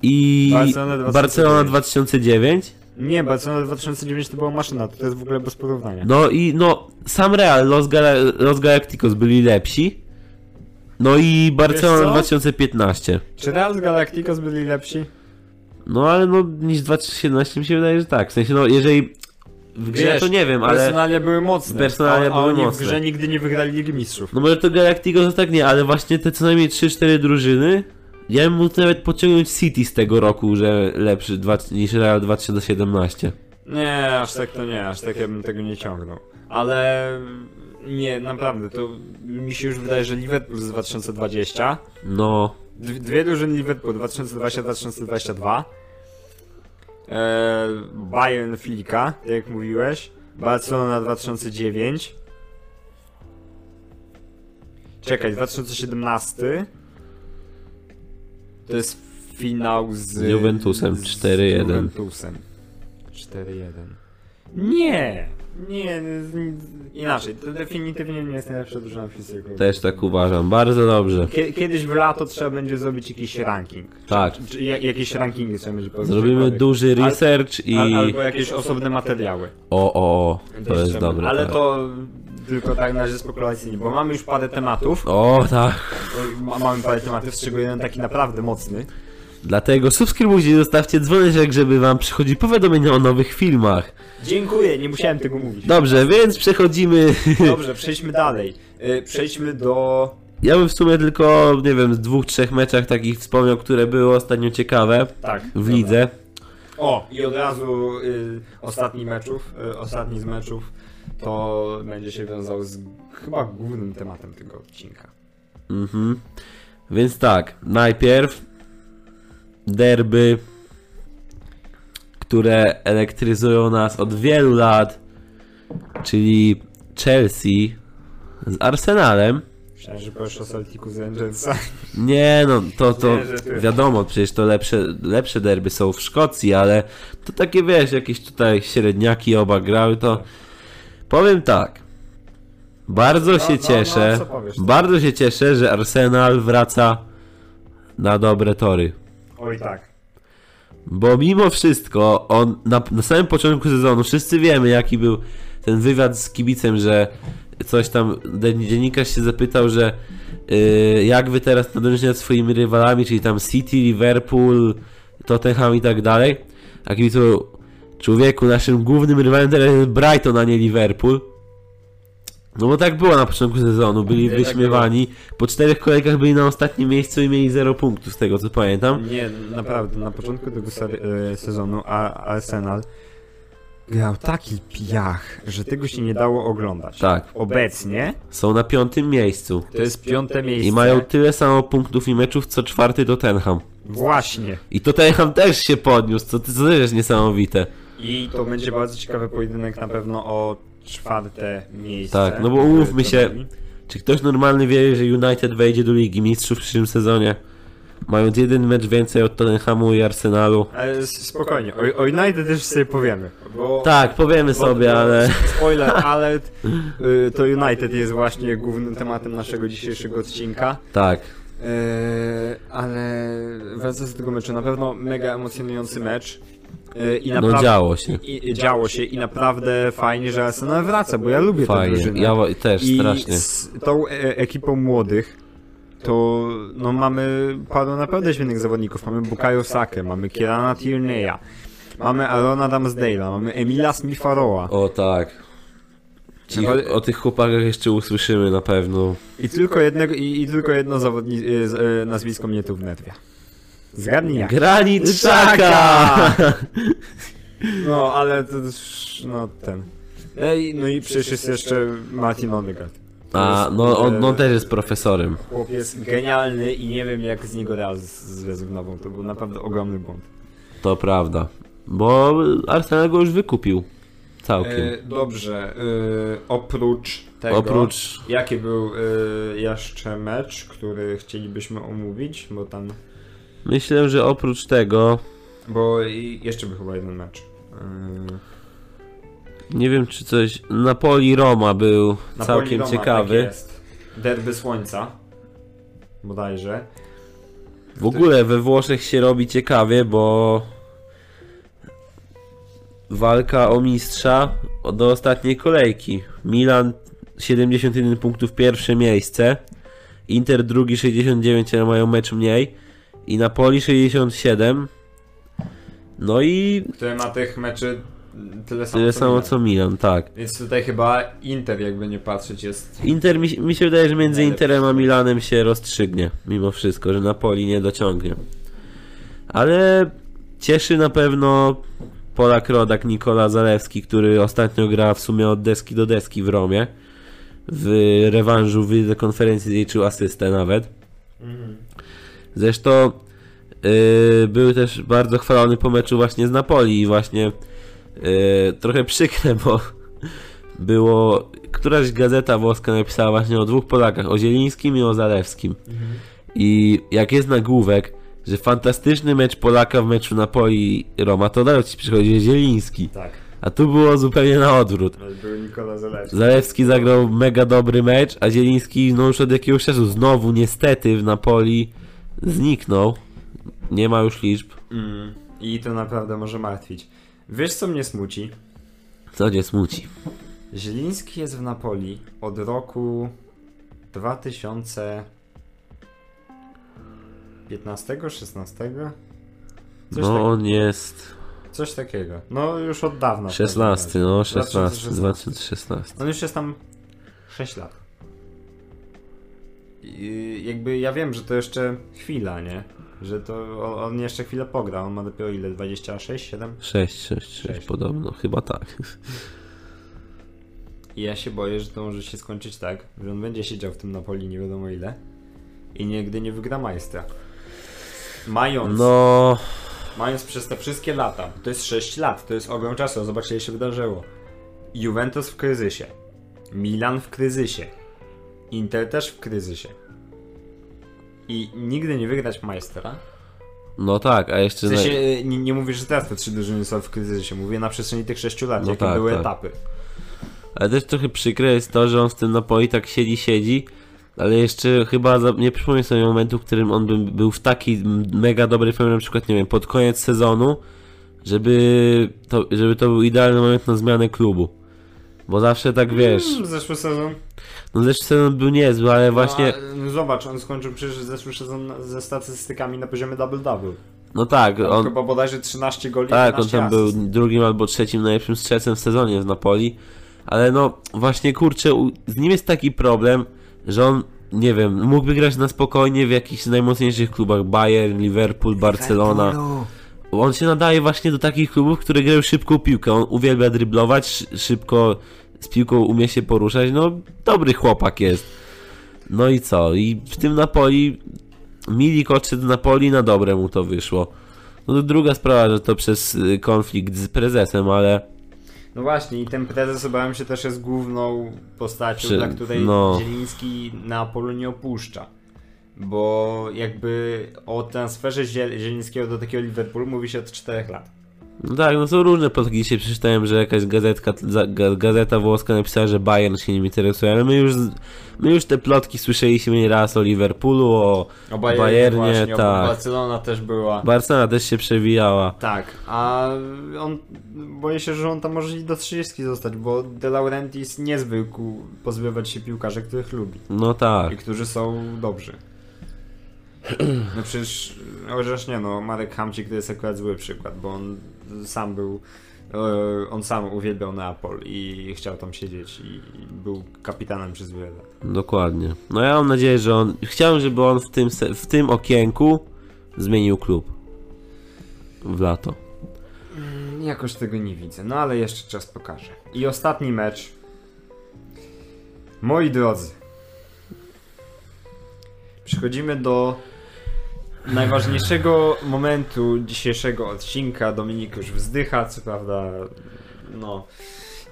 i Barcelona 2009. Barcelona 2009. Nie, Barcelona 2009 to była maszyna, to jest w ogóle bez porównania. No i no, sam Real, Los, Gala- Los Galacticos byli lepsi. No i Barcelona co? 2015. Czy Real z Galacticos byli lepsi? No ale no niż 2017 mi się wydaje, że tak. W sensie no jeżeli w grze Wiesz, to nie wiem, ale Personalia były mocne. Personalia a, a były oni mocne. w grze nigdy nie wygrali Ligi Mistrzów. no może to Galacticos to tak nie, ale właśnie te co najmniej 3-4 drużyny ja bym mógł nawet pociągnąć City z tego roku, że lepszy dwa, niż Real 2017. Nie, aż tak to nie, aż tak ja bym tego nie ciągnął. Ale nie, naprawdę, to mi się już wydaje, że Liverpool z 2020, No, dwie drużyny Liverpool 2020-2022, e, Bayern Flika, tak jak mówiłeś, Barcelona 2009, czekaj, 2017, to jest finał z... Juventusem, z 4-1. Juventusem. 4-1. Nie! Nie, z- inaczej, to definitywnie nie jest najlepsza drużyna w historii klubu. też tak uważam. Bardzo dobrze. Kie- Kiedyś w lato trzeba będzie zrobić jakiś ranking. Tak. Czy, jak- jakieś rankingi trzeba będzie powiedzieć. Zrobimy duży research i... Al, albo jakieś osobne materiały. O, o, o, to jest dobre. Ale tak. to tylko tak na razie spekulacyjnie, bo mamy już parę tematów. O, tak. Ma- Mamy parę tematów, z czego jeden taki naprawdę mocny. Dlatego subskrybujcie i zostawcie dzwoneczek, żeby wam przychodzi powiadomienia o nowych filmach. Dziękuję, nie musiałem tego mówić. Dobrze, więc przechodzimy... Dobrze, przejdźmy dalej. Y, Przejdźmy do Ja bym w sumie tylko, nie wiem, z dwóch, trzech meczach takich wspomniał, które były ostatnio ciekawe Tak. w dobra. lidze. O, i od razu y, ostatni meczów, y, ostatni z meczów to będzie się wiązał z chyba głównym tematem tego odcinka. Mhm. Więc tak, najpierw derby, które elektryzują nas od wielu lat, czyli Chelsea z Arsenalem. Myślałem, że powiesz o Celticu z Angelsa. Nie no, to, to Nie, wiadomo, przecież to lepsze, lepsze derby są w Szkocji, ale to takie wiesz, jakieś tutaj średniaki oba grały, to powiem tak. Bardzo No, się no, no, cieszę, powiesz? bardzo się cieszę, że Arsenal wraca na dobre tory. Oj tak. Bo mimo wszystko, on na, na samym początku sezonu, wszyscy wiemy jaki był ten wywiad z kibicem, że coś tam, dziennikarz się zapytał, że yy, jak wy teraz nadążycie nad swoimi rywalami, czyli tam City, Liverpool, Tottenham i tak dalej. A kibicu, człowieku, naszym głównym rywalem teraz jest Brighton, a nie Liverpool. No bo tak było na początku sezonu, byli Nie, tak wyśmiewani. Po czterech kolejkach byli na ostatnim miejscu i mieli 0 punktów z tego co pamiętam. Nie, naprawdę, na początku tego y, sezonu a Arsenal grał taki piach, że tego się nie dało oglądać. Tak. Obecnie Są na piątym miejscu. to jest piąte miejsce. I mają tyle samo punktów i meczów, co czwarty Tottenham. Właśnie. I Tottenham też się podniósł, co, co też jest niesamowite. I to będzie bardzo ciekawy pojedynek na pewno o czwarte miejsce. Tak, no bo umówmy się, Czy ktoś normalny wierzy, że United wejdzie do Ligi Mistrzów w przyszłym sezonie? Mając jeden mecz więcej od Tottenhamu i Arsenalu. Ale spokojnie, o, o United też sobie powiemy. Bo, Tak, powiemy bo- sobie, bo- ale... Spoiler alert, y, to United jest właśnie głównym tematem naszego dzisiejszego odcinka. Tak. Yy, ale wracając do tego meczu, na pewno mega emocjonujący mecz. I No naprawdę, działo się. i, i działo się i naprawdę fajnie, że Arsenal wraca, bo ja lubię tę Fajnie. drużynę. Ja też I strasznie. z tą e ekipą młodych to no mamy paru naprawdę świetnych zawodników. Mamy Bukayo Sakę, mamy Kierana Tierney'a, mamy Arona Damsdale'a, mamy Emila Smitharoa O tak. Ci, o tych chłopakach jeszcze usłyszymy na pewno. i tylko jednego, i, i tylko jedno zawodni, e, nazwisko mnie tu wnetwia. Zgadnij jak. No, ale to też, no ten. Ej, no i przecież jest jeszcze Martin Odegaard. To A, no on, no też jest profesorem. Chłop jest genialny i nie wiem jak z niego raz zrezygnował. To był naprawdę ogromny błąd. To prawda. Bo Arsenal go już wykupił. Całkiem. E, dobrze, e, oprócz tego, Oprócz... jaki był e, jeszcze mecz, który chcielibyśmy omówić, bo tam, Myślę, że oprócz tego... bo jeszcze był chyba jeden mecz. E, Nie wiem czy coś... Napoli-Roma był Napoli całkiem Roma, ciekawy. Tak jest. Derby Słońca, bodajże. W ogóle we Włoszech się robi ciekawie, bo walka o mistrza do ostatniej kolejki. Milan 71 punktów pierwsze miejsce, Inter drugi 69, ale mają mecz mniej i Napoli 67. No i Który ma tych meczy tyle samo, tyle co samo Milan. co Milan, tak. Więc tutaj chyba Inter, jakby nie patrzeć, jest Inter mi, mi się wydaje, że między. Interem a Milanem się rozstrzygnie, mimo wszystko, że Napoli nie dociągnie. Ale cieszy na pewno Polak rodak Nikola Zalewski, który ostatnio gra w sumie od deski do deski w Romie. W rewanżu w konferencji zliczył asystę nawet. Zresztą yy, był też bardzo chwalony po meczu właśnie z Napoli i właśnie yy, trochę przykre, bo było któraś gazeta włoska napisała właśnie o dwóch Polakach, o Zielińskim i o Zalewskim. I jak jest nagłówek, że fantastyczny mecz Polaka w meczu Napoli Roma, to od ci przychodzi Zieliński. tak. A tu było zupełnie na odwrót. Był Nikola Zalewski. Zalewski zagrał mega dobry mecz, a Zieliński no już od jakiegoś czasu znowu niestety w Napoli zniknął. Nie ma już liczb. Mm. I to naprawdę może martwić. Wiesz co mnie smuci? Co cię smuci? Zieliński jest w Napoli od roku 2015, 16? Coś, No tak, on jest coś takiego. No już od dawna. w 16, każdym no razie. 16, 2016. 2016. On już jest tam 6 lat. Jakby ja wiem, że to jeszcze chwila, nie? Że to on- jeszcze chwilę pogra. On ma dopiero ile? 26, 7? 6, 6, 6 Sześć. podobno, chyba tak. I ja się boję, że to może się skończyć tak, że on będzie siedział w tym Napoli nie wiadomo ile i nigdy nie wygra majstra. Mając, No, mając przez te wszystkie lata, to jest 6 lat, to jest ogrom czasu, zobaczcie, ile się wydarzyło. Juventus w kryzysie, Milan w kryzysie, Inter też w kryzysie. I nigdy nie wygrać majstra. no tak, a W jeszcze... sensie, y, nie, nie mówię, że teraz te trzy drużyny są w kryzysie, mówię na przestrzeni tych 6 lat, No jakie tak, były tak. etapy. Ale też trochę przykre jest to, że on w tym Napoli tak siedzi, siedzi, ale jeszcze chyba za, nie przypomnę sobie momentu, w którym on by, był w taki mega dobry formie, na przykład, nie wiem, pod koniec sezonu, żeby to, żeby to był idealny moment na zmianę klubu. Bo zawsze tak wiesz, Mm, Zeszły sezon. no zresztą sezon był niezły, ale właśnie, No, a, zobacz, on skończył przecież zeszły sezon ze statystykami na poziomie double-double. no tak, On on, chyba bodajże 13 goli Tak, on 11 tam był drugim albo trzecim najlepszym strzelcem w sezonie w Napoli. Ale no, właśnie kurczę, u- z nim jest taki problem, że on, nie wiem, mógłby grać na spokojnie w jakichś najmocniejszych klubach Bayern, Liverpool, Barcelona. on się nadaje właśnie do takich klubów, które grają szybką piłkę. On uwielbia dryblować, szy- szybko z piłką umie się poruszać. No, dobry chłopak jest. No i co? I w tym Napoli Milik odszedł Napoli, na dobre mu to wyszło. No to druga sprawa, że to przez y, konflikt z prezesem, ale No właśnie, i ten prezes obawiam się też jest główną postacią, Czy- dla której no. Zieliński Neapolu nie opuszcza. Bo jakby o transferze Ziel- Zielińskiego do takiego Liverpoolu mówi się od 4 lat. No tak, no są różne plotki. Dzisiaj przeczytałem, że jakaś gazetka, gazeta włoska napisała, że Bayern się nim interesuje, ale my już, my już te plotki słyszeliśmy nie raz o Liverpoolu, o O Bayernie, Bayernie, właśnie, tak. Barcelona też była. Barcelona też się przewijała. Tak, a on, boję się, że on tam może i do 30 zostać, bo De Laurentiis nie zwykł pozbywać się piłkarzy, których lubi No tak. i którzy są dobrzy. No przecież, chociaż nie no, Marek Hamcik to jest akurat zły przykład, bo on sam był, e, on sam uwielbiał Neapol i chciał tam siedzieć i był kapitanem przez wiele lat. Dokładnie. No ja mam nadzieję, że on. Chciałem, żeby on w tym, w tym okienku zmienił klub. W lato. Mm, Jakoś tego nie widzę, no ale jeszcze czas pokaże. I ostatni mecz. Moi drodzy. Przechodzimy do najważniejszego momentu dzisiejszego odcinka. Dominik już wzdycha, co prawda, no,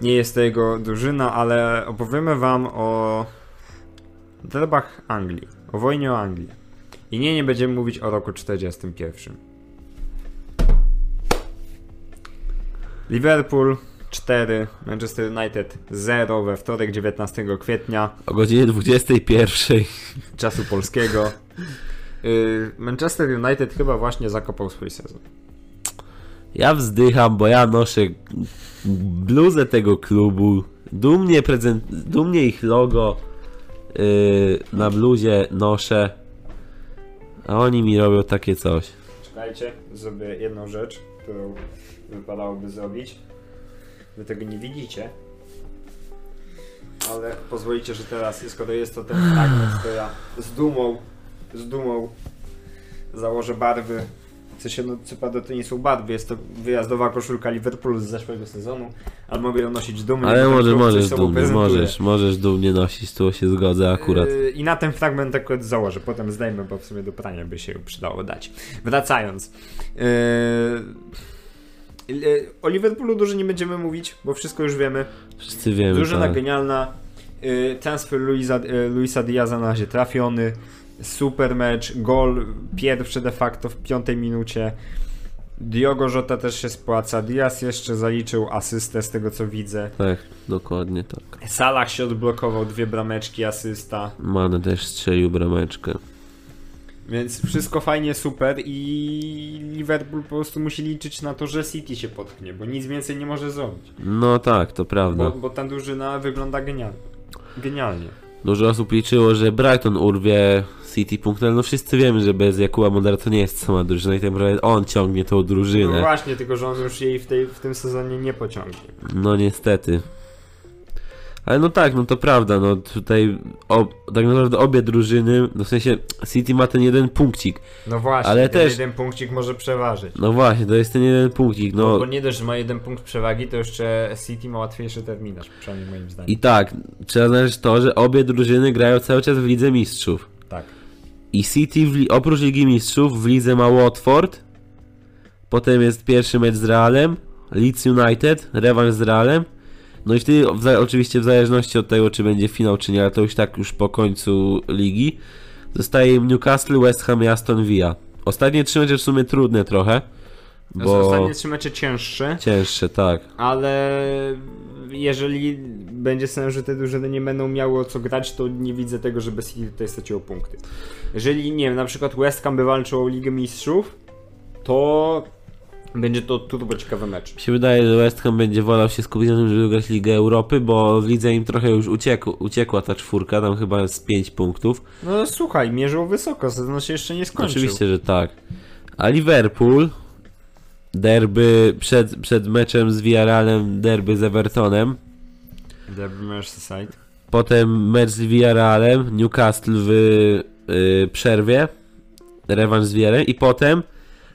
nie jest to jego drużyna, ale opowiemy wam o derbach Anglii, o wojnie o Anglię. I nie, nie będziemy mówić o roku 41. Liverpool 4, Manchester United 0 we wtorek 19 kwietnia O godzinie 21. czasu polskiego. Yy, Manchester United chyba właśnie zakopał swój sezon. Ja wzdycham, bo ja noszę bluzę tego klubu. Dumnie, prezent, dumnie ich logo yy, na bluzie noszę. A oni mi robią takie coś. Czekajcie, zrobię jedną rzecz, którą wypadałoby zrobić. Wy tego nie widzicie. Ale pozwolicie, że teraz, skoro jest to ten fragment, to ja z dumą, z dumą założę barwy. W sensie, no co prawda to nie są barwy, jest to wyjazdowa koszulka Liverpoolu z zeszłego sezonu, ale mogę ją nosić dumnie. Ale bo coś możesz sobą dumnie, możesz, możesz dumnie nosić, tu się zgodzę akurat. Yy, I na ten fragment akurat założę, potem zdejmę, bo w sumie do prania by się przydało dać. Wracając. Yy, yy, o Liverpoolu dużo nie będziemy mówić, bo wszystko już wiemy. Wszyscy wiemy, Drużyna tak. genialna. Yy, transfer Luisa, yy, Luisa Diaza na razie trafiony. Super mecz, gol pierwszy de facto w piątej minucie. Diogo Jota też się spłaca. Diaz jeszcze zaliczył asystę z tego co widzę. Tak, dokładnie tak. Salah się odblokował, dwie brameczki, asysta. Mane też strzelił brameczkę. Więc wszystko fajnie, super i Liverpool po prostu musi liczyć na to, że City się potknie, bo nic więcej nie może zrobić. No tak, to Bo, prawda. bo ta drużyna wygląda genialnie. Genialnie. Dużo osób liczyło, że Brighton urwie City punktem. No wszyscy wiemy, że bez Jakuba Modera to nie jest sama drużyna i tak naprawdę on ciągnie tą No drużynę. właśnie, tylko że on już jej w, tej, w tym sezonie nie pociągnie. No niestety. Ale no tak, no to prawda, no tutaj o, tak naprawdę obie drużyny, no w sensie City ma ten jeden punkcik. No właśnie, Ale ten też- jeden punkcik może przeważyć. No właśnie, to jest ten jeden punkcik, No, no bo nie dość, że ma jeden punkt przewagi, to jeszcze City ma łatwiejszy terminarz, przynajmniej moim zdaniem. i tak, trzeba znaleźć to, że obie drużyny grają cały czas w Lidze Mistrzów. Tak. I City w, oprócz Ligi Mistrzów w lidze ma Watford, potem jest pierwszy mecz z Realem, Leeds United, rewanż z Realem, no i wtedy w, oczywiście w zależności od tego, czy będzie finał, czy nie, ale to już tak już po końcu ligi, zostaje im Newcastle, West Ham i Aston Villa. Ostatnie trzy mecze w sumie trudne trochę, Bo... Ostatnie trzy mecze cięższe, cięższe, tak. ale jeżeli będzie sens, że te drużyny nie będą miały o co grać, to nie widzę tego, żeby City tutaj straciło punkty. Jeżeli, nie wiem, na przykład West Ham by walczył o Ligę Mistrzów, to będzie to turbo ciekawy mecz. Mi się wydaje, że West Ham będzie wolał się skupić na tym, żeby wygrać Ligę Europy, bo w lidze im trochę już uciekł, uciekła ta czwórka, tam chyba z 5 punktów. No słuchaj, mierzył wysoko, sezon się jeszcze nie skończył. Oczywiście, że tak. A Liverpool, derby przed, przed meczem z Villarrealem, derby z Evertonem, Derby Merseyside. potem mecz z Villarrealem, Newcastle w y, przerwie, rewanż z Villarrealem i potem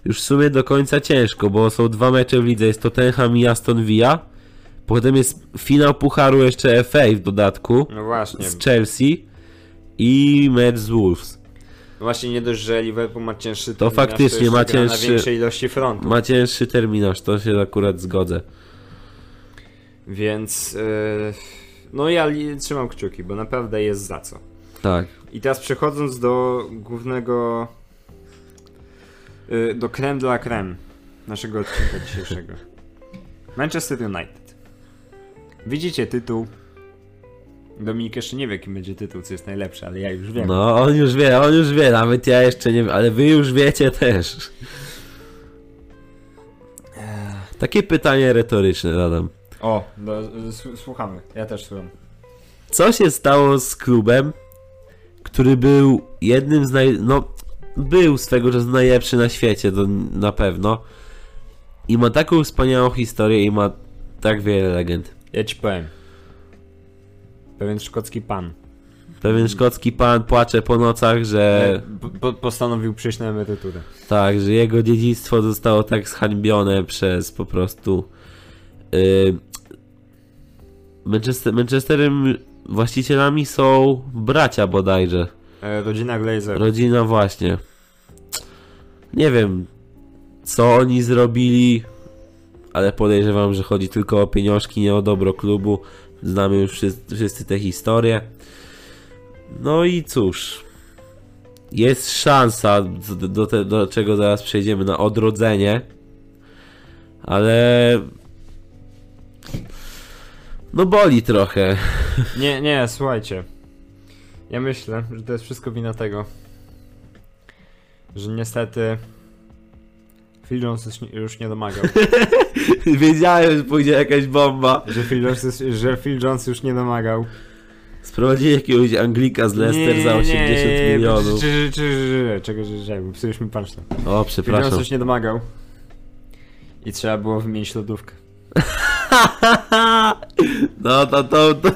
już w sumie do końca ciężko, bo są dwa mecze w lidze, jest Tottenham i Aston Villa. Potem jest finał Pucharu jeszcze FA w dodatku No z Chelsea i mecz z Wolves. Właśnie nie dość, że Liverpool ma cięższy To terminarz, faktycznie jeszcze ma gra na cięższy- większej ilości frontu. Ma cięższy terminarz, to się akurat zgodzę. Więc yy, no ja trzymam kciuki, bo naprawdę jest za co. Tak. I teraz przechodząc do głównego yy, do creme de la creme naszego odcinka dzisiejszego. Manchester United. Widzicie tytuł. Dominik jeszcze nie wie, jaki będzie tytuł, co jest najlepsze, ale ja już wiem. No, on już wie, on już wie, nawet ja jeszcze nie wiem, ale wy już wiecie też. Takie pytanie retoryczne, Adam. O, do, s- słuchamy. Ja też słucham. Co się stało z klubem, który był jednym z naj... no, był swego czasu najlepszy na świecie, to na pewno. I ma taką wspaniałą historię i ma tak wiele legend. Ja ci powiem. Pewien szkocki pan Pewien szkocki pan płacze po nocach, że e, po, po, postanowił przyjść na emeryturę. tak, że jego dziedzictwo zostało tak zhańbione przez po prostu yy, Manchester, Manchesterem właścicielami są bracia bodajże. E, rodzina Glazer. Rodzina właśnie. Nie wiem, co oni zrobili, ale podejrzewam, że chodzi tylko o pieniążki, nie o dobro klubu. Znamy już wszyscy, wszyscy te historie. No i cóż, jest szansa, do, do, te, do czego zaraz przejdziemy, na odrodzenie, ale no boli trochę. Nie, nie, słuchajcie. Ja myślę, że to jest wszystko wina tego, że niestety Phil Jones już nie- nie domagał. Wiedziałem, że pójdzie jakaś bomba. że, Phil Jones, że Phil Jones już nie domagał. Sprowadzili jakiegoś Anglika z Leicester za 80 milionów. Czy, czy, czy, czego że bo psujesz mi punch O, Phil Jones przepraszam. już nie domagał. I trzeba było wymienić lodówkę. No to, to, to.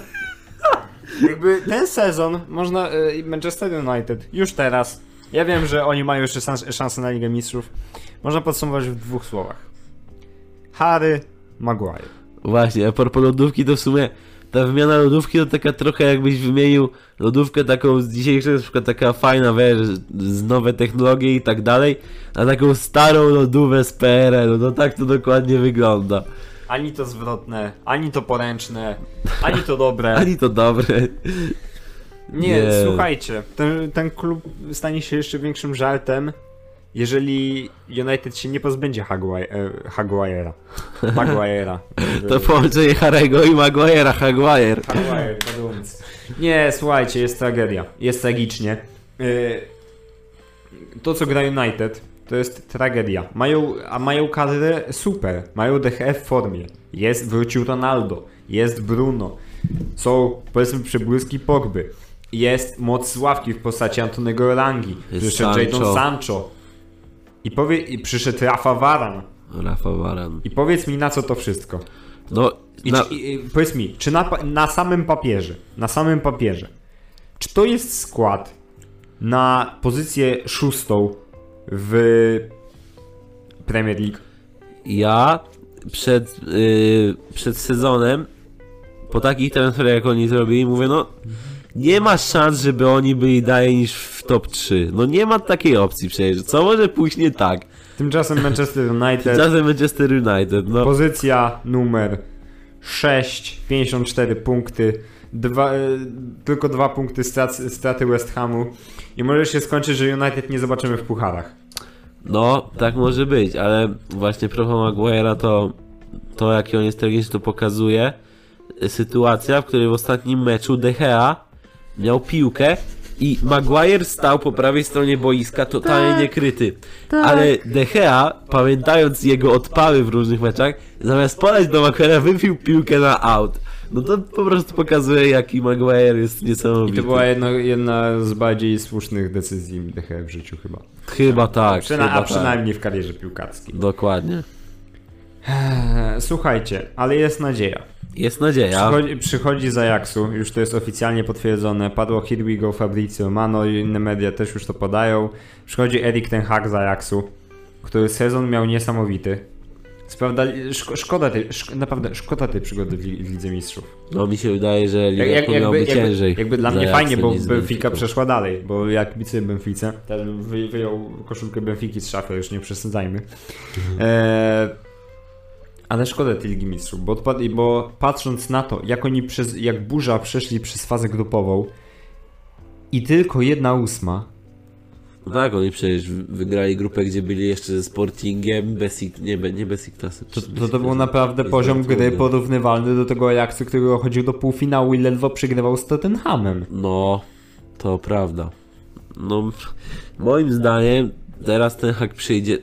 Jakby ten sezon można. y, Manchester United już teraz. Ja wiem, że oni mają jeszcze szans, szansę na Ligę Mistrzów. Można podsumować w dwóch słowach. Harry Maguire. Właśnie, a propos lodówki, to w sumie ta wymiana lodówki to taka trochę jakbyś wymienił lodówkę taką z dzisiejszej, na przykład taka fajna, wiesz, z nowe technologie i tak dalej, a taką starą lodówę z PRL-u. No tak to dokładnie wygląda. Ani to zwrotne, ani to poręczne, ani to dobre. Ani to dobre. Nie, Nie. słuchajcie, ten, ten klub stanie się jeszcze większym żartem, jeżeli United się nie pozbędzie Haguai- e, Haguaire'a. Maguire'a. To połączenie Harego i Maguire'a, Haguire. Haguire, padumc. Nie, słuchajcie, jest tragedia. Jest tragicznie. Yy, To, co gra United, to jest tragedia. Mają, a mają kadrę super. Mają DHF w formie. Jest, wrócił Ronaldo. Jest Bruno. Są, powiedzmy, przebłyski Pogby. Jest moc z ławki w postaci Antonego Rangi. Jest Sancho. Jadon Sancho. I, powie, I przyszedł Rafa Varan. Rafa Varan. I powiedz mi, na co to wszystko. No, I, na, i, i powiedz mi, czy na, na samym papierze, na samym papierze, czy to jest skład na pozycję szóstą w Premier League? ja przed, yy, przed sezonem, po takich transferach jak oni zrobili, mówię, no nie ma szans, żeby oni byli dalej niż w top 3. No nie ma takiej opcji przecież. Co może pójść nie tak? Tymczasem Manchester United, Czasem Manchester United, no. pozycja numer 6, 54 punkty, dwa, e, tylko dwa punkty strat, straty West Hamu i może się skończyć, że United nie zobaczymy w pucharach. No, tak może być, ale właśnie propos Maguire'a to, to jaki on jest tragiczny, to pokazuje sytuacja, w której w ostatnim meczu De Gea miał piłkę i Maguire stał po prawej stronie boiska totalnie niekryty. Ale De Gea, pamiętając jego odpały w różnych meczach, zamiast podać do Maguire'a wypił piłkę na out. No to po prostu pokazuje jaki Maguire jest I niesamowity. to była jedna, jedna z bardziej słusznych decyzji DHF w życiu chyba. Chyba tak, Przyna- chyba a tak. przynajmniej w karierze piłkarskiej. Dokładnie. Słuchajcie, ale jest nadzieja. Jest nadzieja. Przychodzi, przychodzi z Ajaxu, już to jest oficjalnie potwierdzone. Padło Here we go Fabrizio Mano i inne media też już to podają. Przychodzi Erik Ten Hag z Ajaxu. który sezon miał niesamowity. Sprawda, szko, szkoda tej, szk, naprawdę szkoda tej przygody w, li- w Lidze Mistrzów. No mi się wydaje, że Jak, Liverpool jak, miałby jakby, ciężej. jakby, jakby dla mnie fajnie, bo Benfica przeszła dalej, bo jak kibicuję Benfice, ten wy, wyjął koszulkę Benfiki z szafy, już nie przesadzajmy. E, ale szkoda tej Ligi Mistrzów, bo, bo patrząc na to, jak oni przez, jak burza przeszli przez fazę grupową i tylko jedna ósma, No tak, oni przecież wygrali grupę, gdzie byli jeszcze ze Sportingiem, Besik, nie, be- nie Besiktasem. to, to, to był naprawdę poziom gry porównywalny do tego Ajaxu, który chodził do półfinału i ledwo przegrywał z Tottenhamem. No, to prawda. No, moim zdaniem teraz ten hak przyjdzie.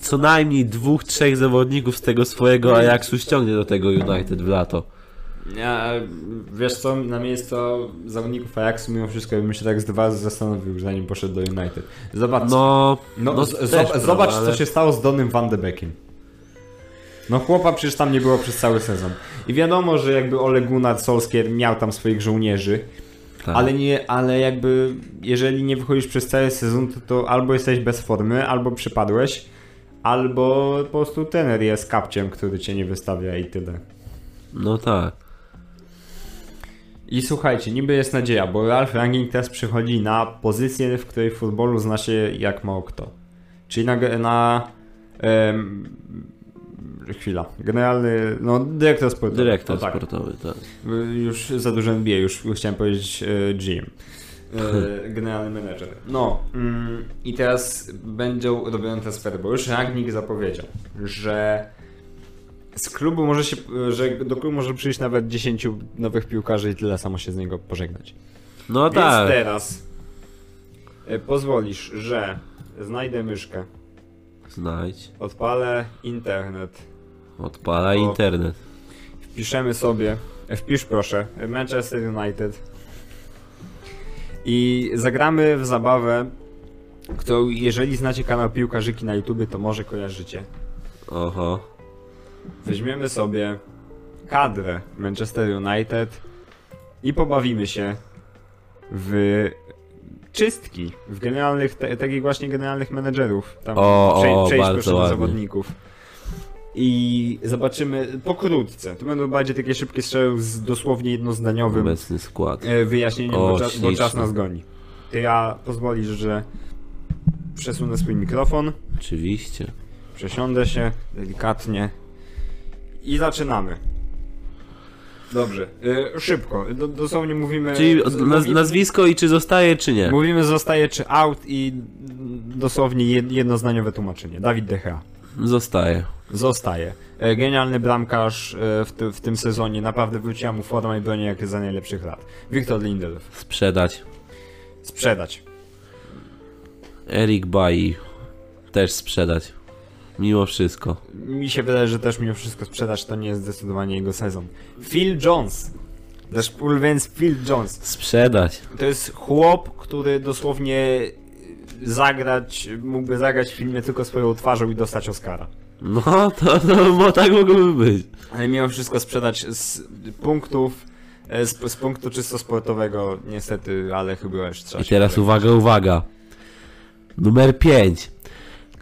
Co najmniej dwóch, trzech zawodników z tego swojego Ajaxu ściągnie do tego United w lato. Ja, wiesz co, na miejsce zawodników Ajaxu mimo wszystko bym się tak z dwa zastanowił, zanim poszedł do United. Zobacz, no, No, no, zobacz ale- co się stało z Donym Van de Beekiem. No chłopa przecież tam nie było przez cały sezon. I wiadomo, że jakby Ole Gunnar Solskjaer miał tam swoich żołnierzy, Tak. ale nie, ale jakby jeżeli nie wychodzisz przez cały sezon, to, to albo jesteś bez formy, albo przypadłeś, albo po prostu tener jest kapciem, który cię nie wystawia i tyle. No tak. I słuchajcie, niby jest nadzieja, bo Ralf Rangnick teraz przychodzi na pozycję, w której w futbolu zna się jak mało kto. Czyli na... na em, chwila. Generalny... No, dyrektor sportowy. Dyrektor tak. sportowy, tak. Już za dużo NBA, już chciałem powiedzieć e, GM. E, generalny menedżer. No mm, i teraz będą robione transfery, bo już Rangnick zapowiedział, że z klubu może się, że do klubu może przyjść nawet 10 nowych piłkarzy i tyle samo się z niego pożegnać. No Więc tak. teraz e, pozwolisz, że znajdę myszkę, Znajdź. odpalę internet, Odpalaj O. internet. wpiszemy sobie, wpisz proszę, Manchester United i zagramy w zabawę, którą jeżeli znacie kanał Piłkarzyki na YouTube, to może kojarzycie. Oho. Weźmiemy sobie kadrę Manchester United i pobawimy się w czystki, w generalnych, te, takich właśnie generalnych menedżerów. Tam O, o, przejść proszę ładnie. zawodników. I zobaczymy pokrótce. To będą bardziej takie szybkie strzały z dosłownie jednozdaniowym Obecny skład. e, wyjaśnieniem, O, bo, czas, bo czas nas goni. Ty ja pozwolisz, że przesunę swój mikrofon. Oczywiście. Przesiądę się delikatnie i zaczynamy. Dobrze, y, szybko, do, dosłownie mówimy... Czyli naz nazwisko i czy zostaje, czy nie? Mówimy zostaje czy out i dosłownie jed, jednozdaniowe tłumaczenie. Dawid Decha. Zostaje. Zostaje. E, Genialny bramkarz e, w, ty, w tym sezonie, naprawdę wróciła mu forma i broni jak za najlepszych lat. Wiktor Lindelöf. Sprzedać. Sprzedać. Erik Bailly. Też sprzedać. Mimo wszystko. Mi się wydaje, że też mimo wszystko sprzedać to nie jest zdecydowanie jego sezon. Phil Jones. Nasz ulubieniec Phil Jones. Sprzedać. To jest chłop, który dosłownie zagrać, mógłby zagrać w filmie tylko swoją twarzą i dostać Oscara. No, to, to bo tak mogłoby być. Ale mimo wszystko sprzedać z punktów, e, z, z punktu czysto sportowego, niestety, ale chyba już trzeba I teraz uwaga, uwaga. Numer 5.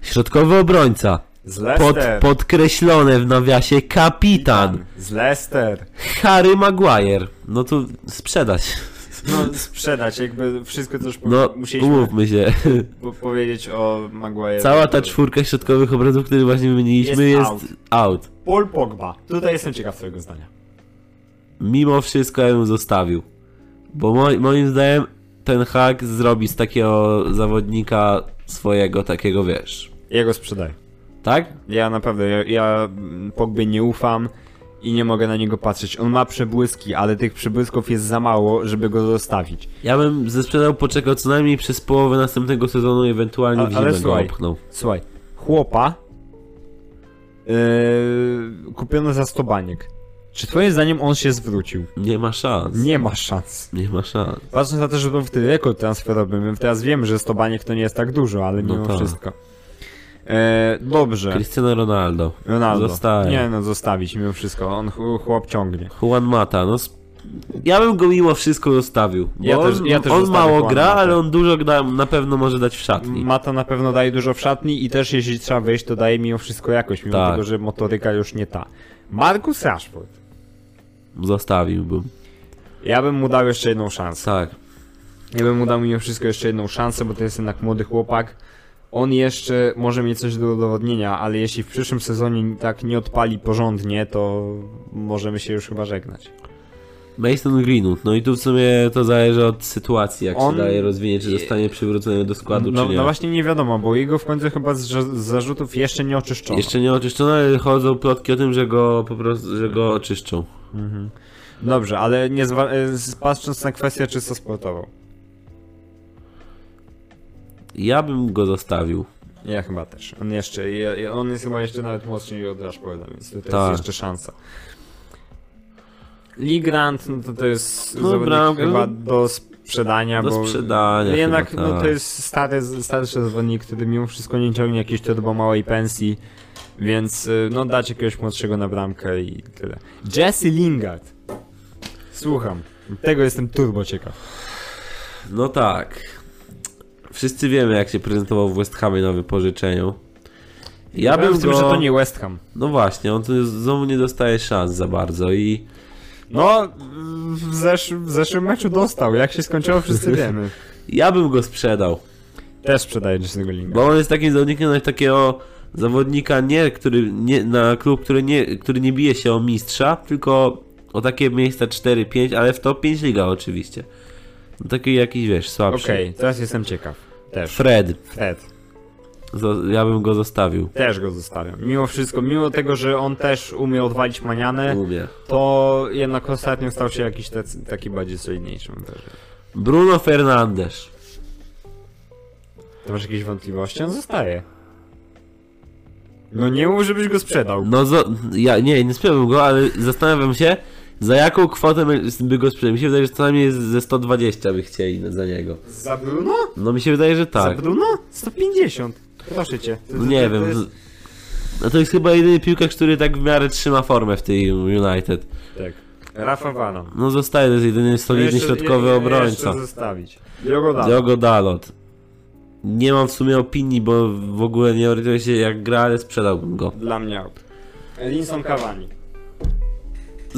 Środkowy obrońca. Z Pod, Leicester. podkreślone w nawiasie kapitan. Z Leicester. Harry Maguire. No to sprzedać. No sprzedać, jakby wszystko co już po- No, musieliśmy umówmy się. po powiedzieć o Maguire. Cała ta czwórka środkowych obrońców, których właśnie wymieniliśmy, Jest jest, out. Paul Pogba. Tutaj jestem ciekaw twojego zdania. Mimo wszystko ja bym zostawił. Bo mo moim zdaniem ten hack zrobi z takiego zawodnika swojego takiego, wiesz. Jego sprzedaję. Tak? Ja naprawdę, ja, ja Pogbie nie ufam i nie mogę na niego patrzeć. On ma przebłyski, ale tych przebłysków jest za mało, żeby go zostawić. Ja bym ze sprzedał poczekał co najmniej przez połowę następnego sezonu, ewentualnie A- w ale zimę go słuchaj. opchnął. Słuchaj, chłopa yy, kupiono za 100 baniek. Czy twoim zdaniem on się zwrócił? Nie ma szans. Nie ma szans. Nie ma szans. Patrząc na to, że był wtedy rekord transferowy, my teraz wiemy, że 100 baniek to nie jest tak dużo, ale No mimo tak. wszystko. E, dobrze. Cristiano Ronaldo. Ronaldo. Zostaje. Nie no, zostawić mimo wszystko. On ch- chłop ciągnie. Juan Mata, no Ja bym go mimo wszystko zostawił. Bo Ja on, też- ja też on mało gra, Matę. ale on dużo na pewno może dać w szatni. Mata na pewno daje dużo w szatni i też jeśli trzeba wyjść, to daje mimo wszystko jakość, mimo Tak. tego, że motoryka już nie ta. Marcus Rashford. Zostawiłbym. Ja bym mu dał jeszcze jedną szansę. Tak. Ja bym mu dał mimo wszystko jeszcze jedną szansę, bo to jest jednak młody chłopak. On jeszcze może mieć coś do udowodnienia, ale jeśli w przyszłym sezonie tak nie odpali porządnie, to możemy się już chyba żegnać. Mason Greenwood, no i tu w sumie to zależy od sytuacji, jak On- się daje rozwinięć, czy zostanie przywrócony do składu, No, czy nie. no właśnie nie wiadomo, bo jego w końcu chyba z, zarzutów jeszcze nie oczyszczono. Jeszcze nie oczyszczono, ale chodzą plotki o tym, że go po prostu, że go oczyszczą. Dobrze, ale nie zwa- e, patrząc na kwestię czysto sportową. Ja bym go zostawił. Ja chyba też. On jeszcze, ja- on jest chyba jeszcze nawet mocniej od Rashforda, więc tutaj Tak. jest jeszcze szansa. Lee Grant, no to to jest No, zawodnik chyba do sprzedania, Do bo sprzedania jednak chyba, no, tak. to jest stary, starszy zawodnik, który mimo wszystko nie ciągnie jakiejś turbo małej pensji, więc y, no dać jakiegoś młodszego na bramkę i tyle. Jesse Lingard. Słucham. Tego jestem turbo ciekaw. No tak. Wszyscy wiemy, jak się prezentował w West Hamie na wypożyczeniu. Ja bym z tym, go... że to nie West Ham. No właśnie, on tu znowu nie dostaje szans za bardzo i... No, w, zesz w zeszłym meczu dostał. Jak się skończyło, wszyscy wiemy. Ja bym go sprzedał. Też sprzedaję Jesse'ego Linga. Bo on jest takim zawodnikiem, na takiego zawodnika nie, który nie, na klub, który nie, który nie bije się o mistrza, tylko o takie miejsca 4-5, ale w top 5 liga oczywiście. Taki jakiś, wiesz, słabszy. Okej, teraz jestem ciekaw. Też. Fred, Fred. zo- ja bym go zostawił. Też go zostawiam. Mimo wszystko, mimo tego, że on też umie odwalić manianę, Lubię. to jednak ostatnio stał się jakiś tacy, taki bardziej solidniejszy. mam wrażenie. Bruno Fernandes. To masz jakieś wątpliwości? On zostaje. No nie mów, żebyś go sprzedał. No zo- ja nie, nie sprzedałbym go, ale zastanawiam się, za jaką kwotę by go sprzedać. Mi się wydaje, że co najmniej ze 120 by chcieli za niego. Za Bruno? No mi się wydaje, że Za tak. Bruno? 150. Proszę cię. No to- nie to wiem. jest- No to jest chyba jedyny piłkarz, który tak w miarę trzyma formę w tej United. Tak. Rafa Varon. No zostaje, to jest jedyny solidny Jeszcze- środkowy je- obrońca. Zostawić. Diogo Dalot. Diogo Dalot. Nie mam w sumie opinii, bo w ogóle nie orientuję się jak gra, ale sprzedałbym go. Dla mnie out. Edinson Cavani.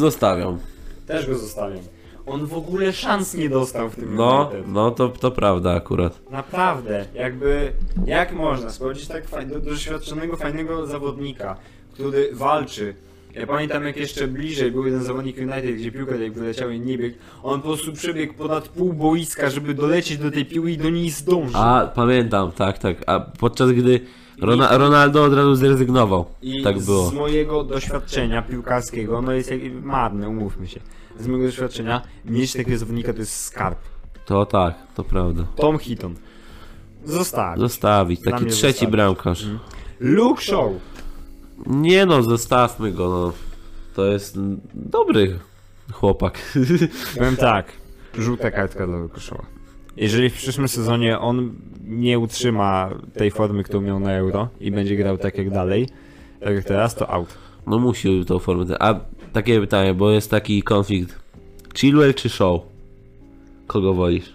Zostawiam. Też go zostawiam. On w ogóle szans nie dostał w tym No, United. no to, to prawda akurat. Naprawdę, jakby, jak można spojrzeć tak faj, do, doświadczonego, fajnego zawodnika, który walczy. Ja pamiętam jak jeszcze bliżej był jeden zawodnik United, gdzie piłka tutaj wyleciała i nie biegł. On po prostu przebiegł ponad pół boiska, żeby dolecieć do tej piłki i do niej zdążyć. A, pamiętam, tak, tak. A podczas gdy Rona, Ronaldo od razu zrezygnował. I tak było. z mojego doświadczenia piłkarskiego, no jest jak, marne, umówmy się. Z mojego doświadczenia, mieć takiego zawodnika to jest skarb. To tak, to prawda. Tom Hitton. Zostawić. Zostawić, Dla taki mnie trzeci zostawić. bramkarz. Luke Shaw. Nie no, zostawmy go, no. To jest mm, dobry chłopak. Powiem tak, żółta kartka dla Luke Shawa. Jeżeli w przyszłym sezonie on nie utrzyma tej formy, którą miał na Euro i będzie grał tak jak dalej, tak jak teraz, to out. No musi tą formę. A takie pytanie, bo jest taki konflikt. Chilwell czy Show? Kogo wolisz?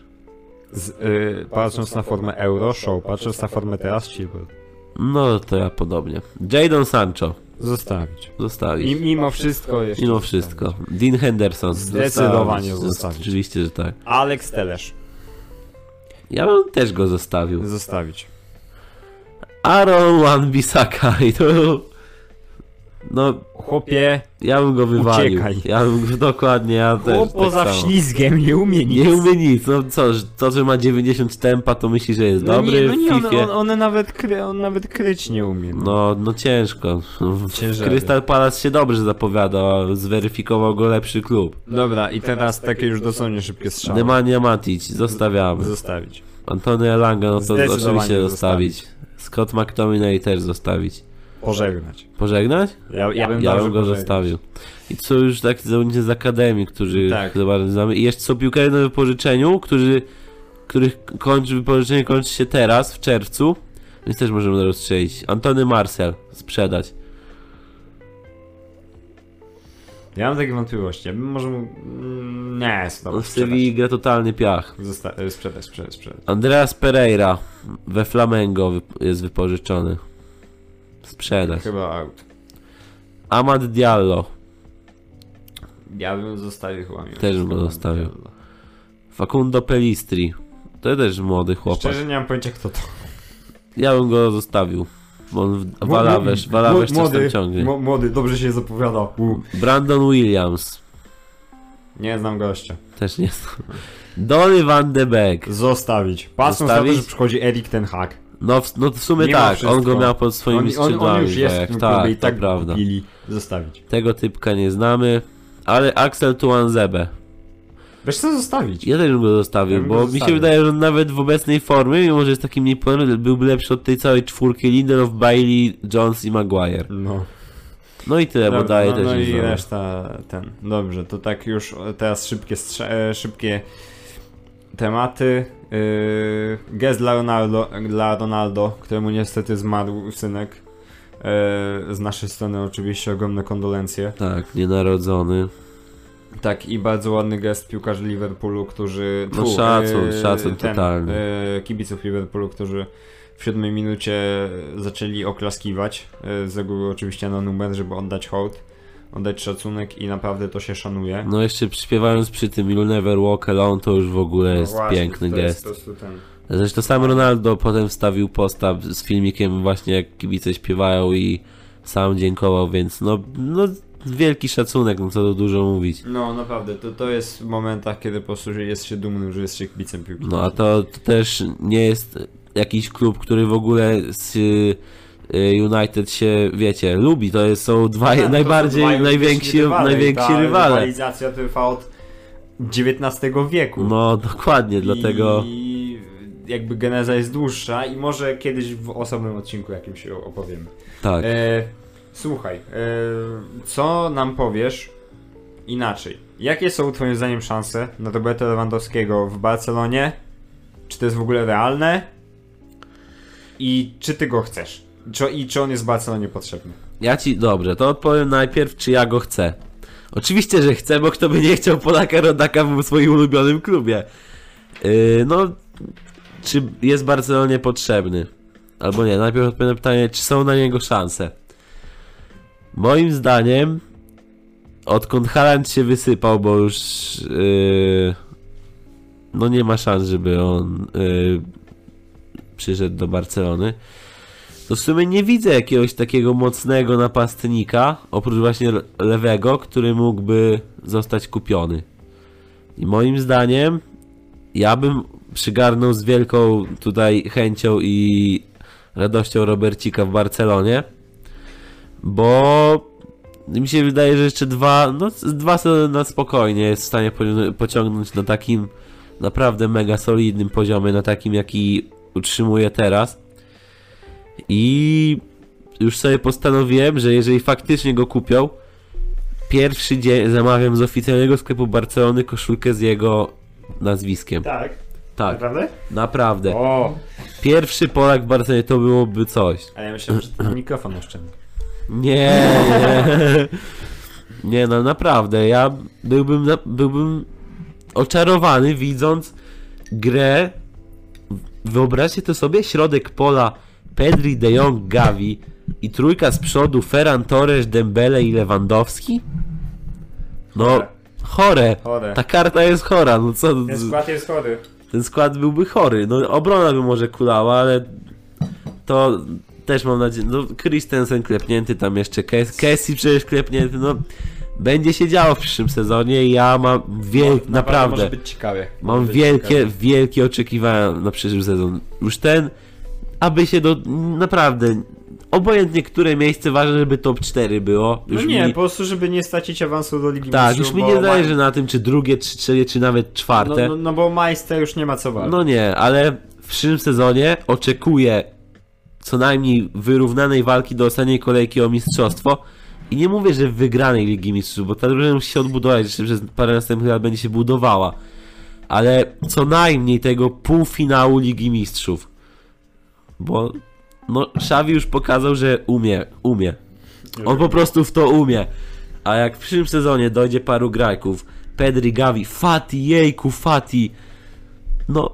Z, y, patrząc na formę Euro, Shaw, patrząc na formę teraz, Chilwell. No to ja podobnie. Jadon Sancho. Zostawić. Zostawić. I mimo wszystko jeszcze. Mimo wszystko. Dean Henderson. Zdecydowanie Zostawić. zostawić. Oczywiście, że tak. Alex Telesz. Ja bym też go zostawił. Zostawić. Aaron Wan-Bissaka i to... No, Chłopie, ja bym go wywalił. Uciekaj. Ja bym go dokładnie, ja też chłop tak poza samo. ślizgiem nie umie nic. Nie umie nic, no co, to, że ma 90 tempa, to myśli, że jest no dobry nie, no nie, on, on, on, nawet kry, on nawet kryć nie umie. No. No, no ciężko. Ciężary. Crystal Palace się dobrze zapowiada, a zweryfikował go lepszy klub. Dobra, i teraz takie już dosłownie szybkie strzały. Nemanja Matic, zostawiamy. Zostawić. Antony Elanga, no to oczywiście zostawić. zostawić. Scott McTominay też zostawić. Pożegnać. Pożegnać? Ja, ja bym, Ja bym go pożegnać. zostawił. I to są już takie zawodnicy z Akademii, którzy Tak. za bardzo znamy. I jeszcze są piłkarze na wypożyczeniu, którzy, których kończy, wypożyczenie kończy się teraz, w czerwcu. Więc też możemy rozstrzelić. Antony Marcel sprzedać. Ja mam takie wątpliwości. Ja bym może mu... mm, Nie, dobra, w Sewilli gra totalny piach. Zosta- sprzedaj, sprzedaj, sprzedaj. Andreas Pereira we Flamengo jest wypożyczony. Sprzedać. Chyba out. Amad Diallo. Ja bym zostawił chyba Też bym zostawił. Facundo Pelistri. To też młody chłopak. Szczerze nie mam pojęcia kto to. Ja bym go zostawił. Bo on Walawesz, Walawesz coś tam ciągnie. młody, dobrze się zapowiada. U. Brandon Williams. Nie znam gościa. Też nie znam. Donny van de Beek. Zostawić. Patrząc na to, Zostawić? że przychodzi Erik ten Hag. No w, no w sumie Mimo tak, on wszystko. go miał pod swoimi On, on, skrzydłami. on już jest tak, w tym tak, i tak prawda. kupili. Zostawić. Tego typka nie znamy. Ale Axel Tuanzebe. Wiesz co zostawić? Ja też bym go zostawił, Ja bym go bo mi się wydaje, że on nawet w obecnej formie, mimo że jest taki mniej pełny, byłby lepszy od tej całej czwórki Lindelof, Bailey, Jones i Maguire. No. No i tyle, bo daje no, też no i znamy. reszta ten. Dobrze, to tak już e, teraz szybkie, e, szybkie tematy. Yy, gest dla Ronaldo, dla Ronaldo, któremu niestety zmarł synek. E, z naszej strony oczywiście ogromne kondolencje. Tak, nienarodzony. Tak, i bardzo ładny gest piłkarzy Liverpoolu, którzy. No szacun, szacun ten, totalny. e, kibiców Liverpoolu, którzy w siódmej minucie zaczęli oklaskiwać. Z reguły oczywiście na numer, żeby oddać hołd, oddać szacunek i naprawdę to się szanuje. No jeszcze śpiewając przy tym You'll Never Walk Alone, to już w ogóle jest No właśnie, piękny to jest gest. po prostu ten. Zresztą sam Ronaldo potem wstawił posta z filmikiem właśnie jak kibice śpiewają i sam dziękował, więc no, no wielki szacunek, no co tu dużo mówić. No naprawdę, to, to jest w momentach, kiedy po prostu jest się dumnym, że jest się kibicem piłki. No a to, to też nie jest jakiś klub, który w ogóle z United się, wiecie, lubi. To jest, są dwaj, Tak, to najbardziej, są najwięksi, rywale najwięksi ta rywale. Rywalizacja trwa od XIX wieku. No dokładnie, dlatego... I jakby geneza jest dłuższa i może kiedyś w osobnym odcinku jakimś opowiemy. Tak. E, słuchaj, e, co nam powiesz inaczej? Jakie są twoim zdaniem szanse na Roberta Lewandowskiego w Barcelonie? Czy to jest w ogóle realne? I czy ty go chcesz? Czy, I czy on jest w Barcelonie potrzebny? Ja ci, dobrze, to odpowiem najpierw, czy ja go chcę. Oczywiście, że chcę, bo kto by nie chciał Polaka Rodaka w swoim ulubionym klubie. Yy, no, czy jest Barcelonie potrzebny? Albo nie, najpierw odpowiem na pytanie, czy są na niego szanse. Moim zdaniem, odkąd Haaland się wysypał, bo już yy, no nie ma szans, żeby on yy, przyszedł do Barcelony to w sumie nie widzę jakiegoś takiego mocnego napastnika, oprócz właśnie le- lewego, który mógłby zostać kupiony. I moim zdaniem, ja bym przygarnął z wielką tutaj chęcią i radością Robercika w Barcelonie, bo mi się wydaje, że jeszcze dwa, no dwa sezony na spokojnie jest w stanie pocią- pociągnąć na takim naprawdę mega solidnym poziomie, na takim jaki utrzymuje teraz. I już sobie postanowiłem, że jeżeli faktycznie go kupią, pierwszy dzień zamawiam z oficjalnego sklepu Barcelony koszulkę z jego nazwiskiem. Tak. Tak, Naprawdę? naprawdę. O! Pierwszy Polak w Barcelonie to byłoby coś. A ja myślałem, że to mikrofon oszczędny. Nie, nie. Nie no, naprawdę, ja byłbym, byłbym oczarowany widząc grę. Wyobraźcie to sobie, środek pola Pedri, De Jong, Gavi i trójka z przodu Ferran Torres, Dembele i Lewandowski? No, Chore. chore. Chore. Ta karta jest chora, no co? Ten skład jest chory. ten skład byłby chory. No obrona by może kulała, ale to też mam nadzieję. No Christensen klepnięty, tam jeszcze Kes- Kessie przecież klepnięty, no będzie się działo w przyszłym sezonie i ja mam wielkie, naprawdę, Może być ciekawie. mam być wielkie, ciekawie. wielkie oczekiwania na przyszły sezon. Już ten, aby się do, naprawdę, obojętnie które miejsce, ważne, żeby top 4 było. No Już nie, mi, po prostu, żeby nie stracić awansu do Ligi tak, Mistrzów, już mi nie ma- zależy na tym, czy drugie, czy trzecie, czy nawet czwarte. No, no, no bo Majster już nie ma co walczyć. No nie, ale w przyszłym sezonie oczekuję co najmniej wyrównanej walki do ostatniej kolejki o mistrzostwo. I nie mówię, że wygranej Ligi Mistrzów, bo ta drużyna musi się odbudować, jeszcze przez parę następnych lat będzie się budowała. Ale co najmniej tego półfinału Ligi Mistrzów. Bo no, Xavi już pokazał, że umie, umie. On po prostu w to umie. A jak w przyszłym sezonie dojdzie paru grajków, Pedri, Gavi, Fati, jejku, Fati, no,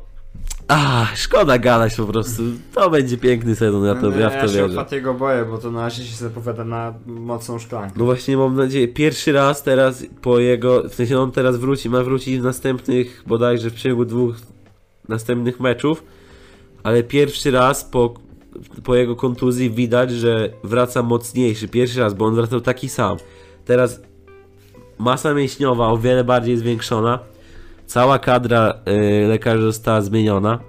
a, szkoda gadać po prostu. To będzie piękny sezon, ja, to, ja w to ja się wierzę. Fatiego boję, bo to na razie się zapowiada na mocną szklankę. No właśnie mam nadzieję, pierwszy raz teraz po jego, w sensie on teraz wróci, ma wrócić w następnych, bodajże w przeciągu dwóch następnych meczów, ale pierwszy raz po, po jego kontuzji widać, że wraca mocniejszy, pierwszy raz, bo on wracał taki sam. Teraz masa mięśniowa o wiele bardziej zwiększona, cała kadra y, lekarzy została zmieniona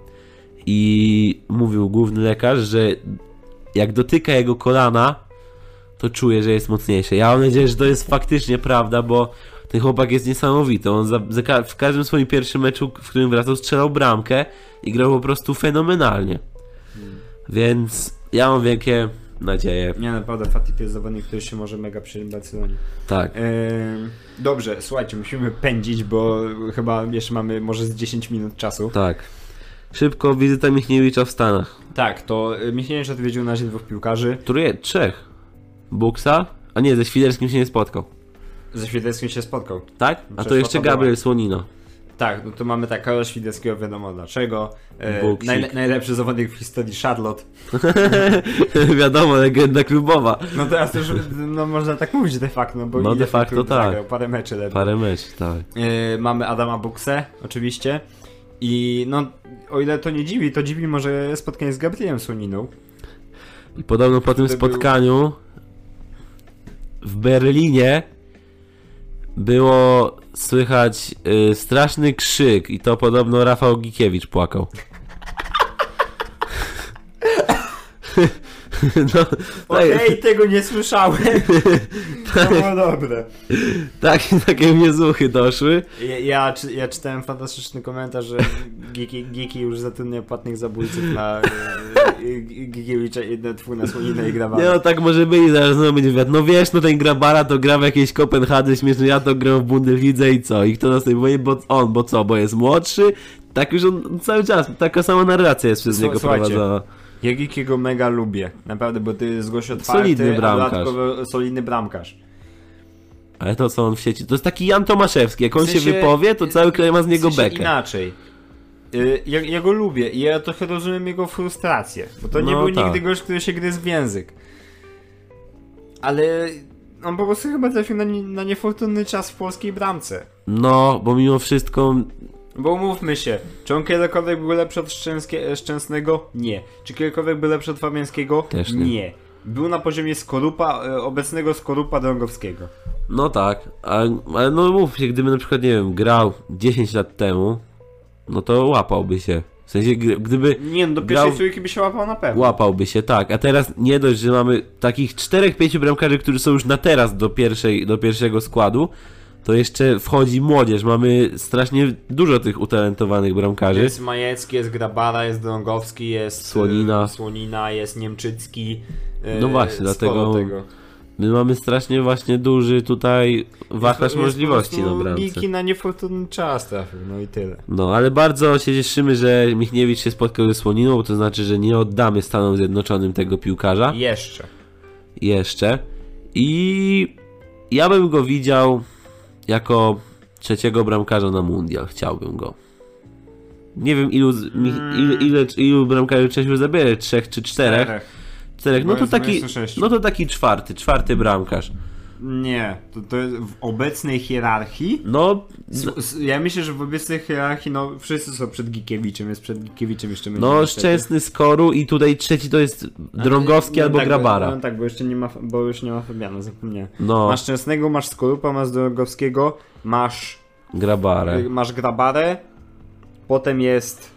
i mówił główny lekarz, że jak dotyka jego kolana, to czuję, że jest mocniejszy. Ja mam nadzieję, że to jest faktycznie prawda, bo ten chłopak jest niesamowity. On za, za, ka- w każdym swoim pierwszym meczu, w którym wracał, strzelał bramkę i grał po prostu fenomenalnie. Więc ja mam wielkie nadzieje. Nie, naprawdę Fati to jest zawodnik, który się może mega przyjąć w Barcelonie. Tak. Ehm, dobrze, słuchajcie, musimy pędzić, bo chyba jeszcze mamy może z 10 minut czasu. Tak. Szybko wizyta Michniewicza w Stanach. Tak, to y, Michniewicz odwiedził na razie dwóch piłkarzy. Który jest? Trzech. Buksa? A nie, ze Świderskim się nie spotkał. Ze Śwideckim się spotkał. Tak? A to Przecież jeszcze to była- Gabriel Słonino. Tak, no to mamy tak, Karola Śwideckiego wiadomo dlaczego. E, najle- najlepszy zawodnik w historii Charlotte. Wiadomo, legenda klubowa. No teraz już, no można tak mówić de facto, no bo No de facto tak. zagrał, Parę meczy lepiej. Parę meczów, tak. E, mamy Adama Buksę, oczywiście. I no, o ile to nie dziwi, to dziwi może spotkanie z Gabrielem Słoniną. I podobno po tym Wtedy był- spotkaniu w Berlinie było słychać y, straszny krzyk i to podobno Rafał Gikiewicz płakał. no, Okej, tak, tego nie słyszałem. to było dobre. tak, takie mnie słuchy doszły. Ja, ja, ja czytałem fantastyczny komentarz, że Giki, Giki już zatrudnia płatnych zabójców na e, e, Gikiewicza, na twój na Słoninę i Grabara. Nie no, tak może być, zaraz znowu będzie wiatr. No wiesz, no ten Grabara to gra w jakiejś Kopenhadze śmieszny, ja to gram w Bundeslidze i co? I kto następuje? Bo on, bo co? Bo jest młodszy? Tak już on cały czas, taka sama narracja jest przez niego prowadzona. Ja Gikiego mega lubię, naprawdę, bo ty jest gość otwarty, Solidny bramkarz. solidny bramkarz. Ale to co on w sieci, to jest taki Jan Tomaszewski, jak on W sensie- się wypowie, to cały kraj ma z niego W sensie bekę. inaczej. Y, Ja, ja go lubię i ja trochę rozumiem jego frustrację, bo to nie No był tak. nigdy gość, który się gryzł w język. Ale on po prostu chyba trafił na, nie, na niefortunny czas w polskiej bramce. No, bo mimo wszystko, Bo umówmy się, czy on kiedykolwiek był lepszy od Szczęskie, Szczęsnego? Nie. Czy kiedykolwiek był lepszy od Fabiańskiego? Też nie. Był na poziomie Skorupa, e, obecnego Skorupa Drągowskiego. no tak, ale, no mów się, gdyby na przykład, nie wiem, grał 10 lat temu, no to łapałby się. W sensie, gdy- gdyby Nie, no do Grał- pierwszej trójki by się łapał na pewno. Łapałby się, tak. A teraz nie dość, że mamy takich 4-5 bramkarzy, którzy są już na teraz do, pierwszej, do pierwszego składu, to jeszcze wchodzi młodzież. Mamy strasznie dużo tych utalentowanych bramkarzy. Jest Majecki, jest Grabara, jest Drągowski, jest Słonina. e, Słonina jest Niemczycki. e, No właśnie, dlatego Tego. My mamy strasznie właśnie duży tutaj wachlarz możliwości na bramce. Giki na niefortunny czas trafił, no i tyle. No, ale bardzo się cieszymy, że Michniewicz się spotkał ze Słoniną, bo to znaczy, że nie oddamy Stanom Zjednoczonym tego piłkarza. Jeszcze. jeszcze. I ja bym go widział jako trzeciego bramkarza na mundial. Chciałbym go. Nie wiem ilu, mi, ile, ile, ilu bramkarzy Czesiu zabierze, trzech czy czterech. Czterech, no to taki, no to taki czwarty, czwarty bramkarz. Nie, to, to jest w obecnej hierarchii. No, S- s- Ja myślę, że w obecnej hierarchii, no wszyscy są przed Gikiewiczem, jest przed Gikiewiczem jeszcze no szczęsny skoru i tutaj trzeci to jest Drągowski No albo tak, Grabara. No tak, bo jeszcze nie ma, bo już nie ma Fabiana, zapomniałem. No, Masz Szczęsnego, masz Skorupa, masz Drogowskiego, masz, Grabarę. masz Grabarę, potem jest,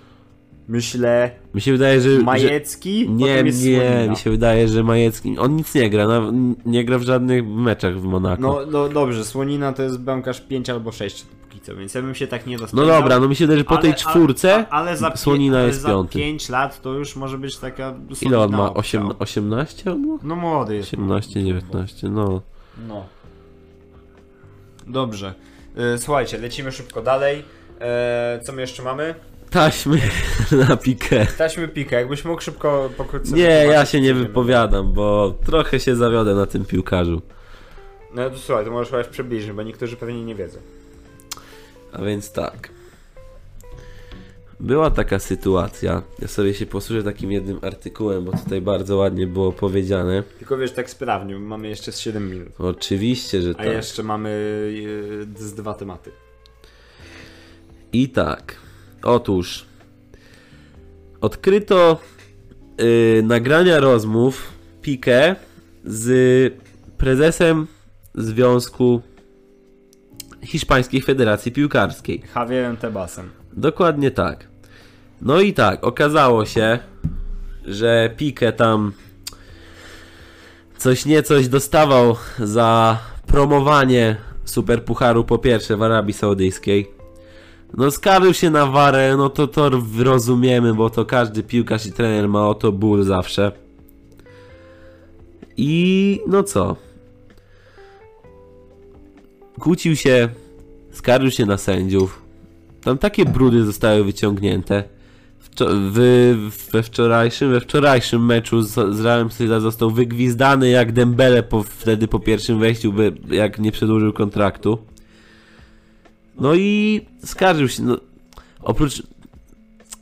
myślę, Mi się wydaje, że... że Majecki, nie, potem jest nie, Słonina. mi się wydaje, że Majecki... On nic nie gra, na, nie gra w żadnych meczach w Monako. No, no dobrze, Słonina to jest bramkarz 5 albo 6 póki co, więc ja bym się tak nie No dostał. dobra, no mi się wydaje, że po tej czwórce ale, ale za, Słonina ale jest za piąty. 5 lat to już może być taka Ile on ma? opcja. Osiem, 18 on ma? No młody jest. 18, 19, no. No. Dobrze. E, Słuchajcie, lecimy szybko dalej. E, co my jeszcze mamy? Taśmy na pikę. Taśmy pikę, jakbyś mógł szybko pokrótce Nie, ja się nie wypowiadam, bo trochę się zawiodę na tym piłkarzu. No to słuchaj, to możesz chyba przybliżyć, bo niektórzy pewnie nie wiedzą. A więc tak. Była taka sytuacja. Ja sobie się posłużę takim jednym artykułem, bo tutaj bardzo ładnie było powiedziane. Tylko wiesz, tak sprawnie, mamy jeszcze z 7 minut. Oczywiście, że A tak. jeszcze mamy e, z dwa tematy. I tak. Otóż odkryto y, nagrania rozmów Pique z prezesem Związku Hiszpańskiej Federacji Piłkarskiej. Javierem Tebasem. Dokładnie tak. No i tak, okazało się, że Pique tam coś nie coś dostawał za promowanie Superpucharu po pierwsze w Arabii Saudyjskiej. No skarżył się na warę, no to to rozumiemy, bo to każdy piłkarz i trener ma o to ból zawsze. I no co? Kłócił się, skarżył się na sędziów. Tam takie brudy zostały wyciągnięte. W, we wczorajszym, we wczorajszym meczu z, z Realem Sociedad został wygwizdany jak Dembele po, wtedy po pierwszym wejściu, by, jak nie przedłużył kontraktu. No i skarżył się. No, oprócz.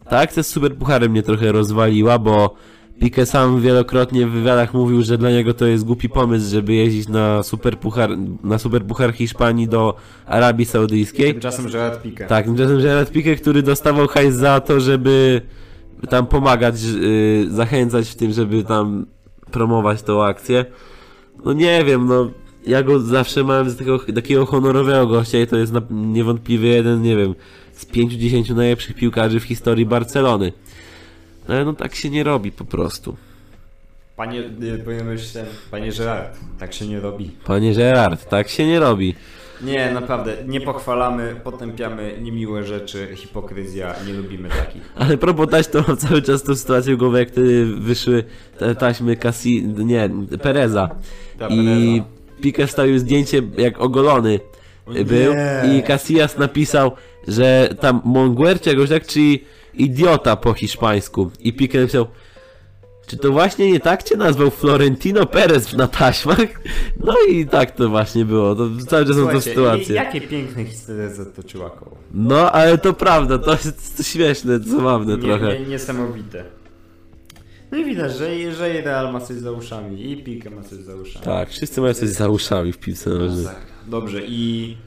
Ta akcja z Superpucharem mnie trochę rozwaliła, bo Pique sam wielokrotnie w wywiadach mówił, że dla niego to jest głupi pomysł, żeby jeździć na Superpuchar, na Superpuchar Hiszpanii do Arabii Saudyjskiej. Tymczasem Gerard Pique. Tak, tymczasem Gerard Pique, który dostawał hajs za to, żeby tam pomagać, yy, zachęcać w tym, żeby tam promować tą akcję. No nie wiem, no ja go zawsze mam z takiego, takiego honorowego gościa i to jest na, niewątpliwie jeden, nie wiem, z 5-10 najlepszych piłkarzy w historii Barcelony. Ale no tak się nie robi po prostu. Panie, y, powinien być ten, panie Gerard, tak się nie robi. Panie Gerard, tak się nie robi. Nie, naprawdę, nie pochwalamy, potępiamy niemiłe rzeczy, hipokryzja, nie lubimy takich. Ale propos taś, to mam cały czas tą sytuację w głowie, jak wtedy wyszły te taśmy Cassi, nie, Pereza. Ta I Pereza. Pique wstawił zdjęcie jak ogolony był nie. i Casillas napisał, że tam Monguercie jakoś tak, czyli idiota po hiszpańsku. I Pique napisał, czy to właśnie nie tak cię nazwał Florentino Perez na taśmach? No i tak to właśnie było, to cały czas są to sytuacje. jakie piękne historie zatoczyła koło. No, ale to prawda, to jest śmieszne, zabawne trochę. nie, niesamowite. No i widać, że, że Real ma coś za uszami, i Pique ma coś za uszami. Tak, wszyscy mają coś za uszami w piłce nożnej. Dobrze, i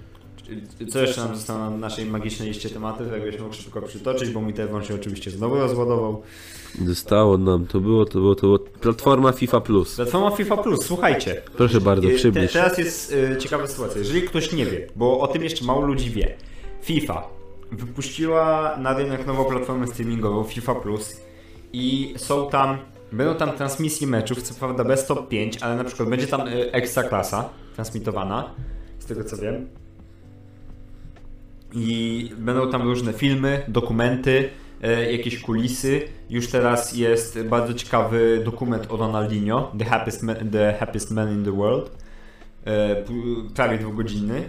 co jeszcze nam zostało na naszej magicznej liście tematów, jakbyś mógł szybko przytoczyć, bo mój telefon się oczywiście znowu rozładował. Zostało nam, to było, to było, to było platforma FIFA Plus. Platforma FIFA Plus, słuchajcie. Proszę bardzo, Y, Te, przybliż. teraz jest y, ciekawa sytuacja. Jeżeli ktoś nie wie, bo o tym jeszcze mało ludzi wie. FIFA wypuściła na rynek nową platformę streamingową FIFA Plus i są tam, będą tam transmisje meczów, co prawda bez top 5, ale na przykład będzie tam y, ekstra klasa transmitowana, z tego co wiem. I będą tam różne filmy, dokumenty, e, jakieś kulisy. Już teraz jest bardzo ciekawy dokument o Ronaldinho, The Happiest Man, the happiest man in the World. E, prawie dwugodzinny.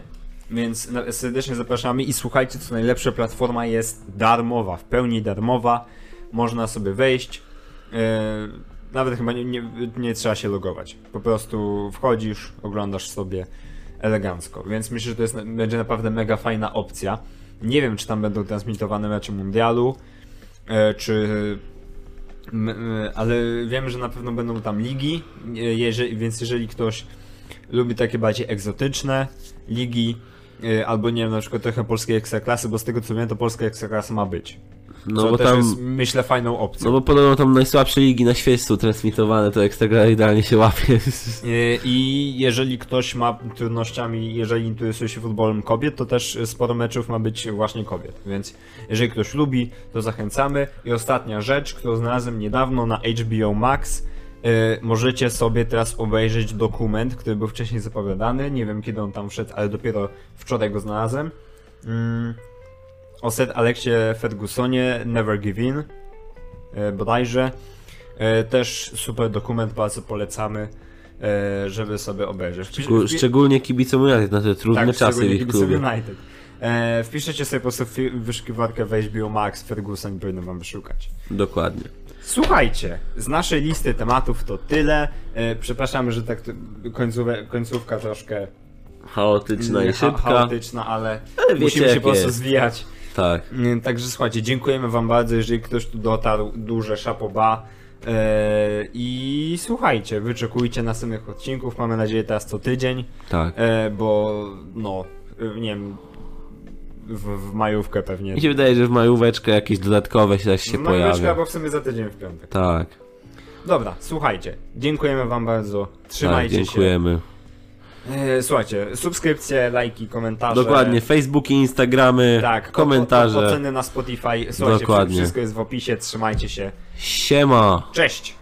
Więc serdecznie zapraszamy i słuchajcie, co najlepsze, platforma jest darmowa, w pełni darmowa. Można sobie wejść. E, nawet chyba nie, nie, nie trzeba się logować. Po prostu wchodzisz, oglądasz sobie elegancko. Więc myślę, że to jest, będzie naprawdę mega fajna opcja. Nie wiem, czy tam będą transmitowane mecze mundialu, e, czy. e, Ale wiem, że na pewno będą tam ligi, jeżeli, więc jeżeli ktoś lubi takie bardziej egzotyczne ligi, albo nie wiem, na przykład trochę polskiej ekstraklasy, bo z tego co wiem, to polska ekstraklasa ma być. No co bo też tam, jest, myślę, fajną opcją. no bo podobno tam najsłabsze ligi na świecie są transmitowane, to Ekstragra idealnie się łapie. E, I jeżeli ktoś ma trudnościami, jeżeli interesuje się futbolem kobiet, to też sporo meczów ma być właśnie kobiet. Więc jeżeli ktoś lubi, to zachęcamy. I ostatnia rzecz, którą znalazłem niedawno na HBO Max. e, Możecie sobie teraz obejrzeć dokument, który był wcześniej zapowiadany. Nie wiem kiedy on tam wszedł, ale dopiero wczoraj go znalazłem. O Sir Aleksie Fergusonie, Never Give In. e, Bodajże. E, Też super dokument, bardzo polecamy, e, żeby sobie obejrzeć. Szczegól- Szczególnie kibicom United na te trudne tak, czasy w ich klubie. United. Wpiszecie sobie po prostu w wyszukiwarkę w HBO Max Ferguson i powinno wam wyszukać. Dokładnie. Słuchajcie, z naszej listy tematów to tyle. Przepraszamy, że tak końcówę, końcówka troszkę chaotyczna i szybka. chaotyczna, ale, Ale wiecie, musimy się po prostu zwijać. Tak. Także słuchajcie, dziękujemy wam bardzo, jeżeli ktoś tu dotarł, duże szapoba. Eee, I słuchajcie, wyczekujcie następnych odcinków, mamy nadzieję teraz co tydzień, Tak. e, bo no, e, nie wiem, w, w majówkę pewnie. Mi się wydaje, że w majóweczkę jakieś dodatkowe też się W majóweczkę pojawia. albo w sumie za tydzień w piątek. Tak, Dobra, słuchajcie, dziękujemy wam bardzo, tak, trzymajcie dziękujemy. się. E, E, słuchajcie, subskrypcje, lajki, komentarze. Dokładnie, Facebooki, Instagramy, tak, komentarze. O, oceny na Spotify. Słuchajcie, Dokładnie. wszystko jest w opisie. Trzymajcie się. Siema. Cześć.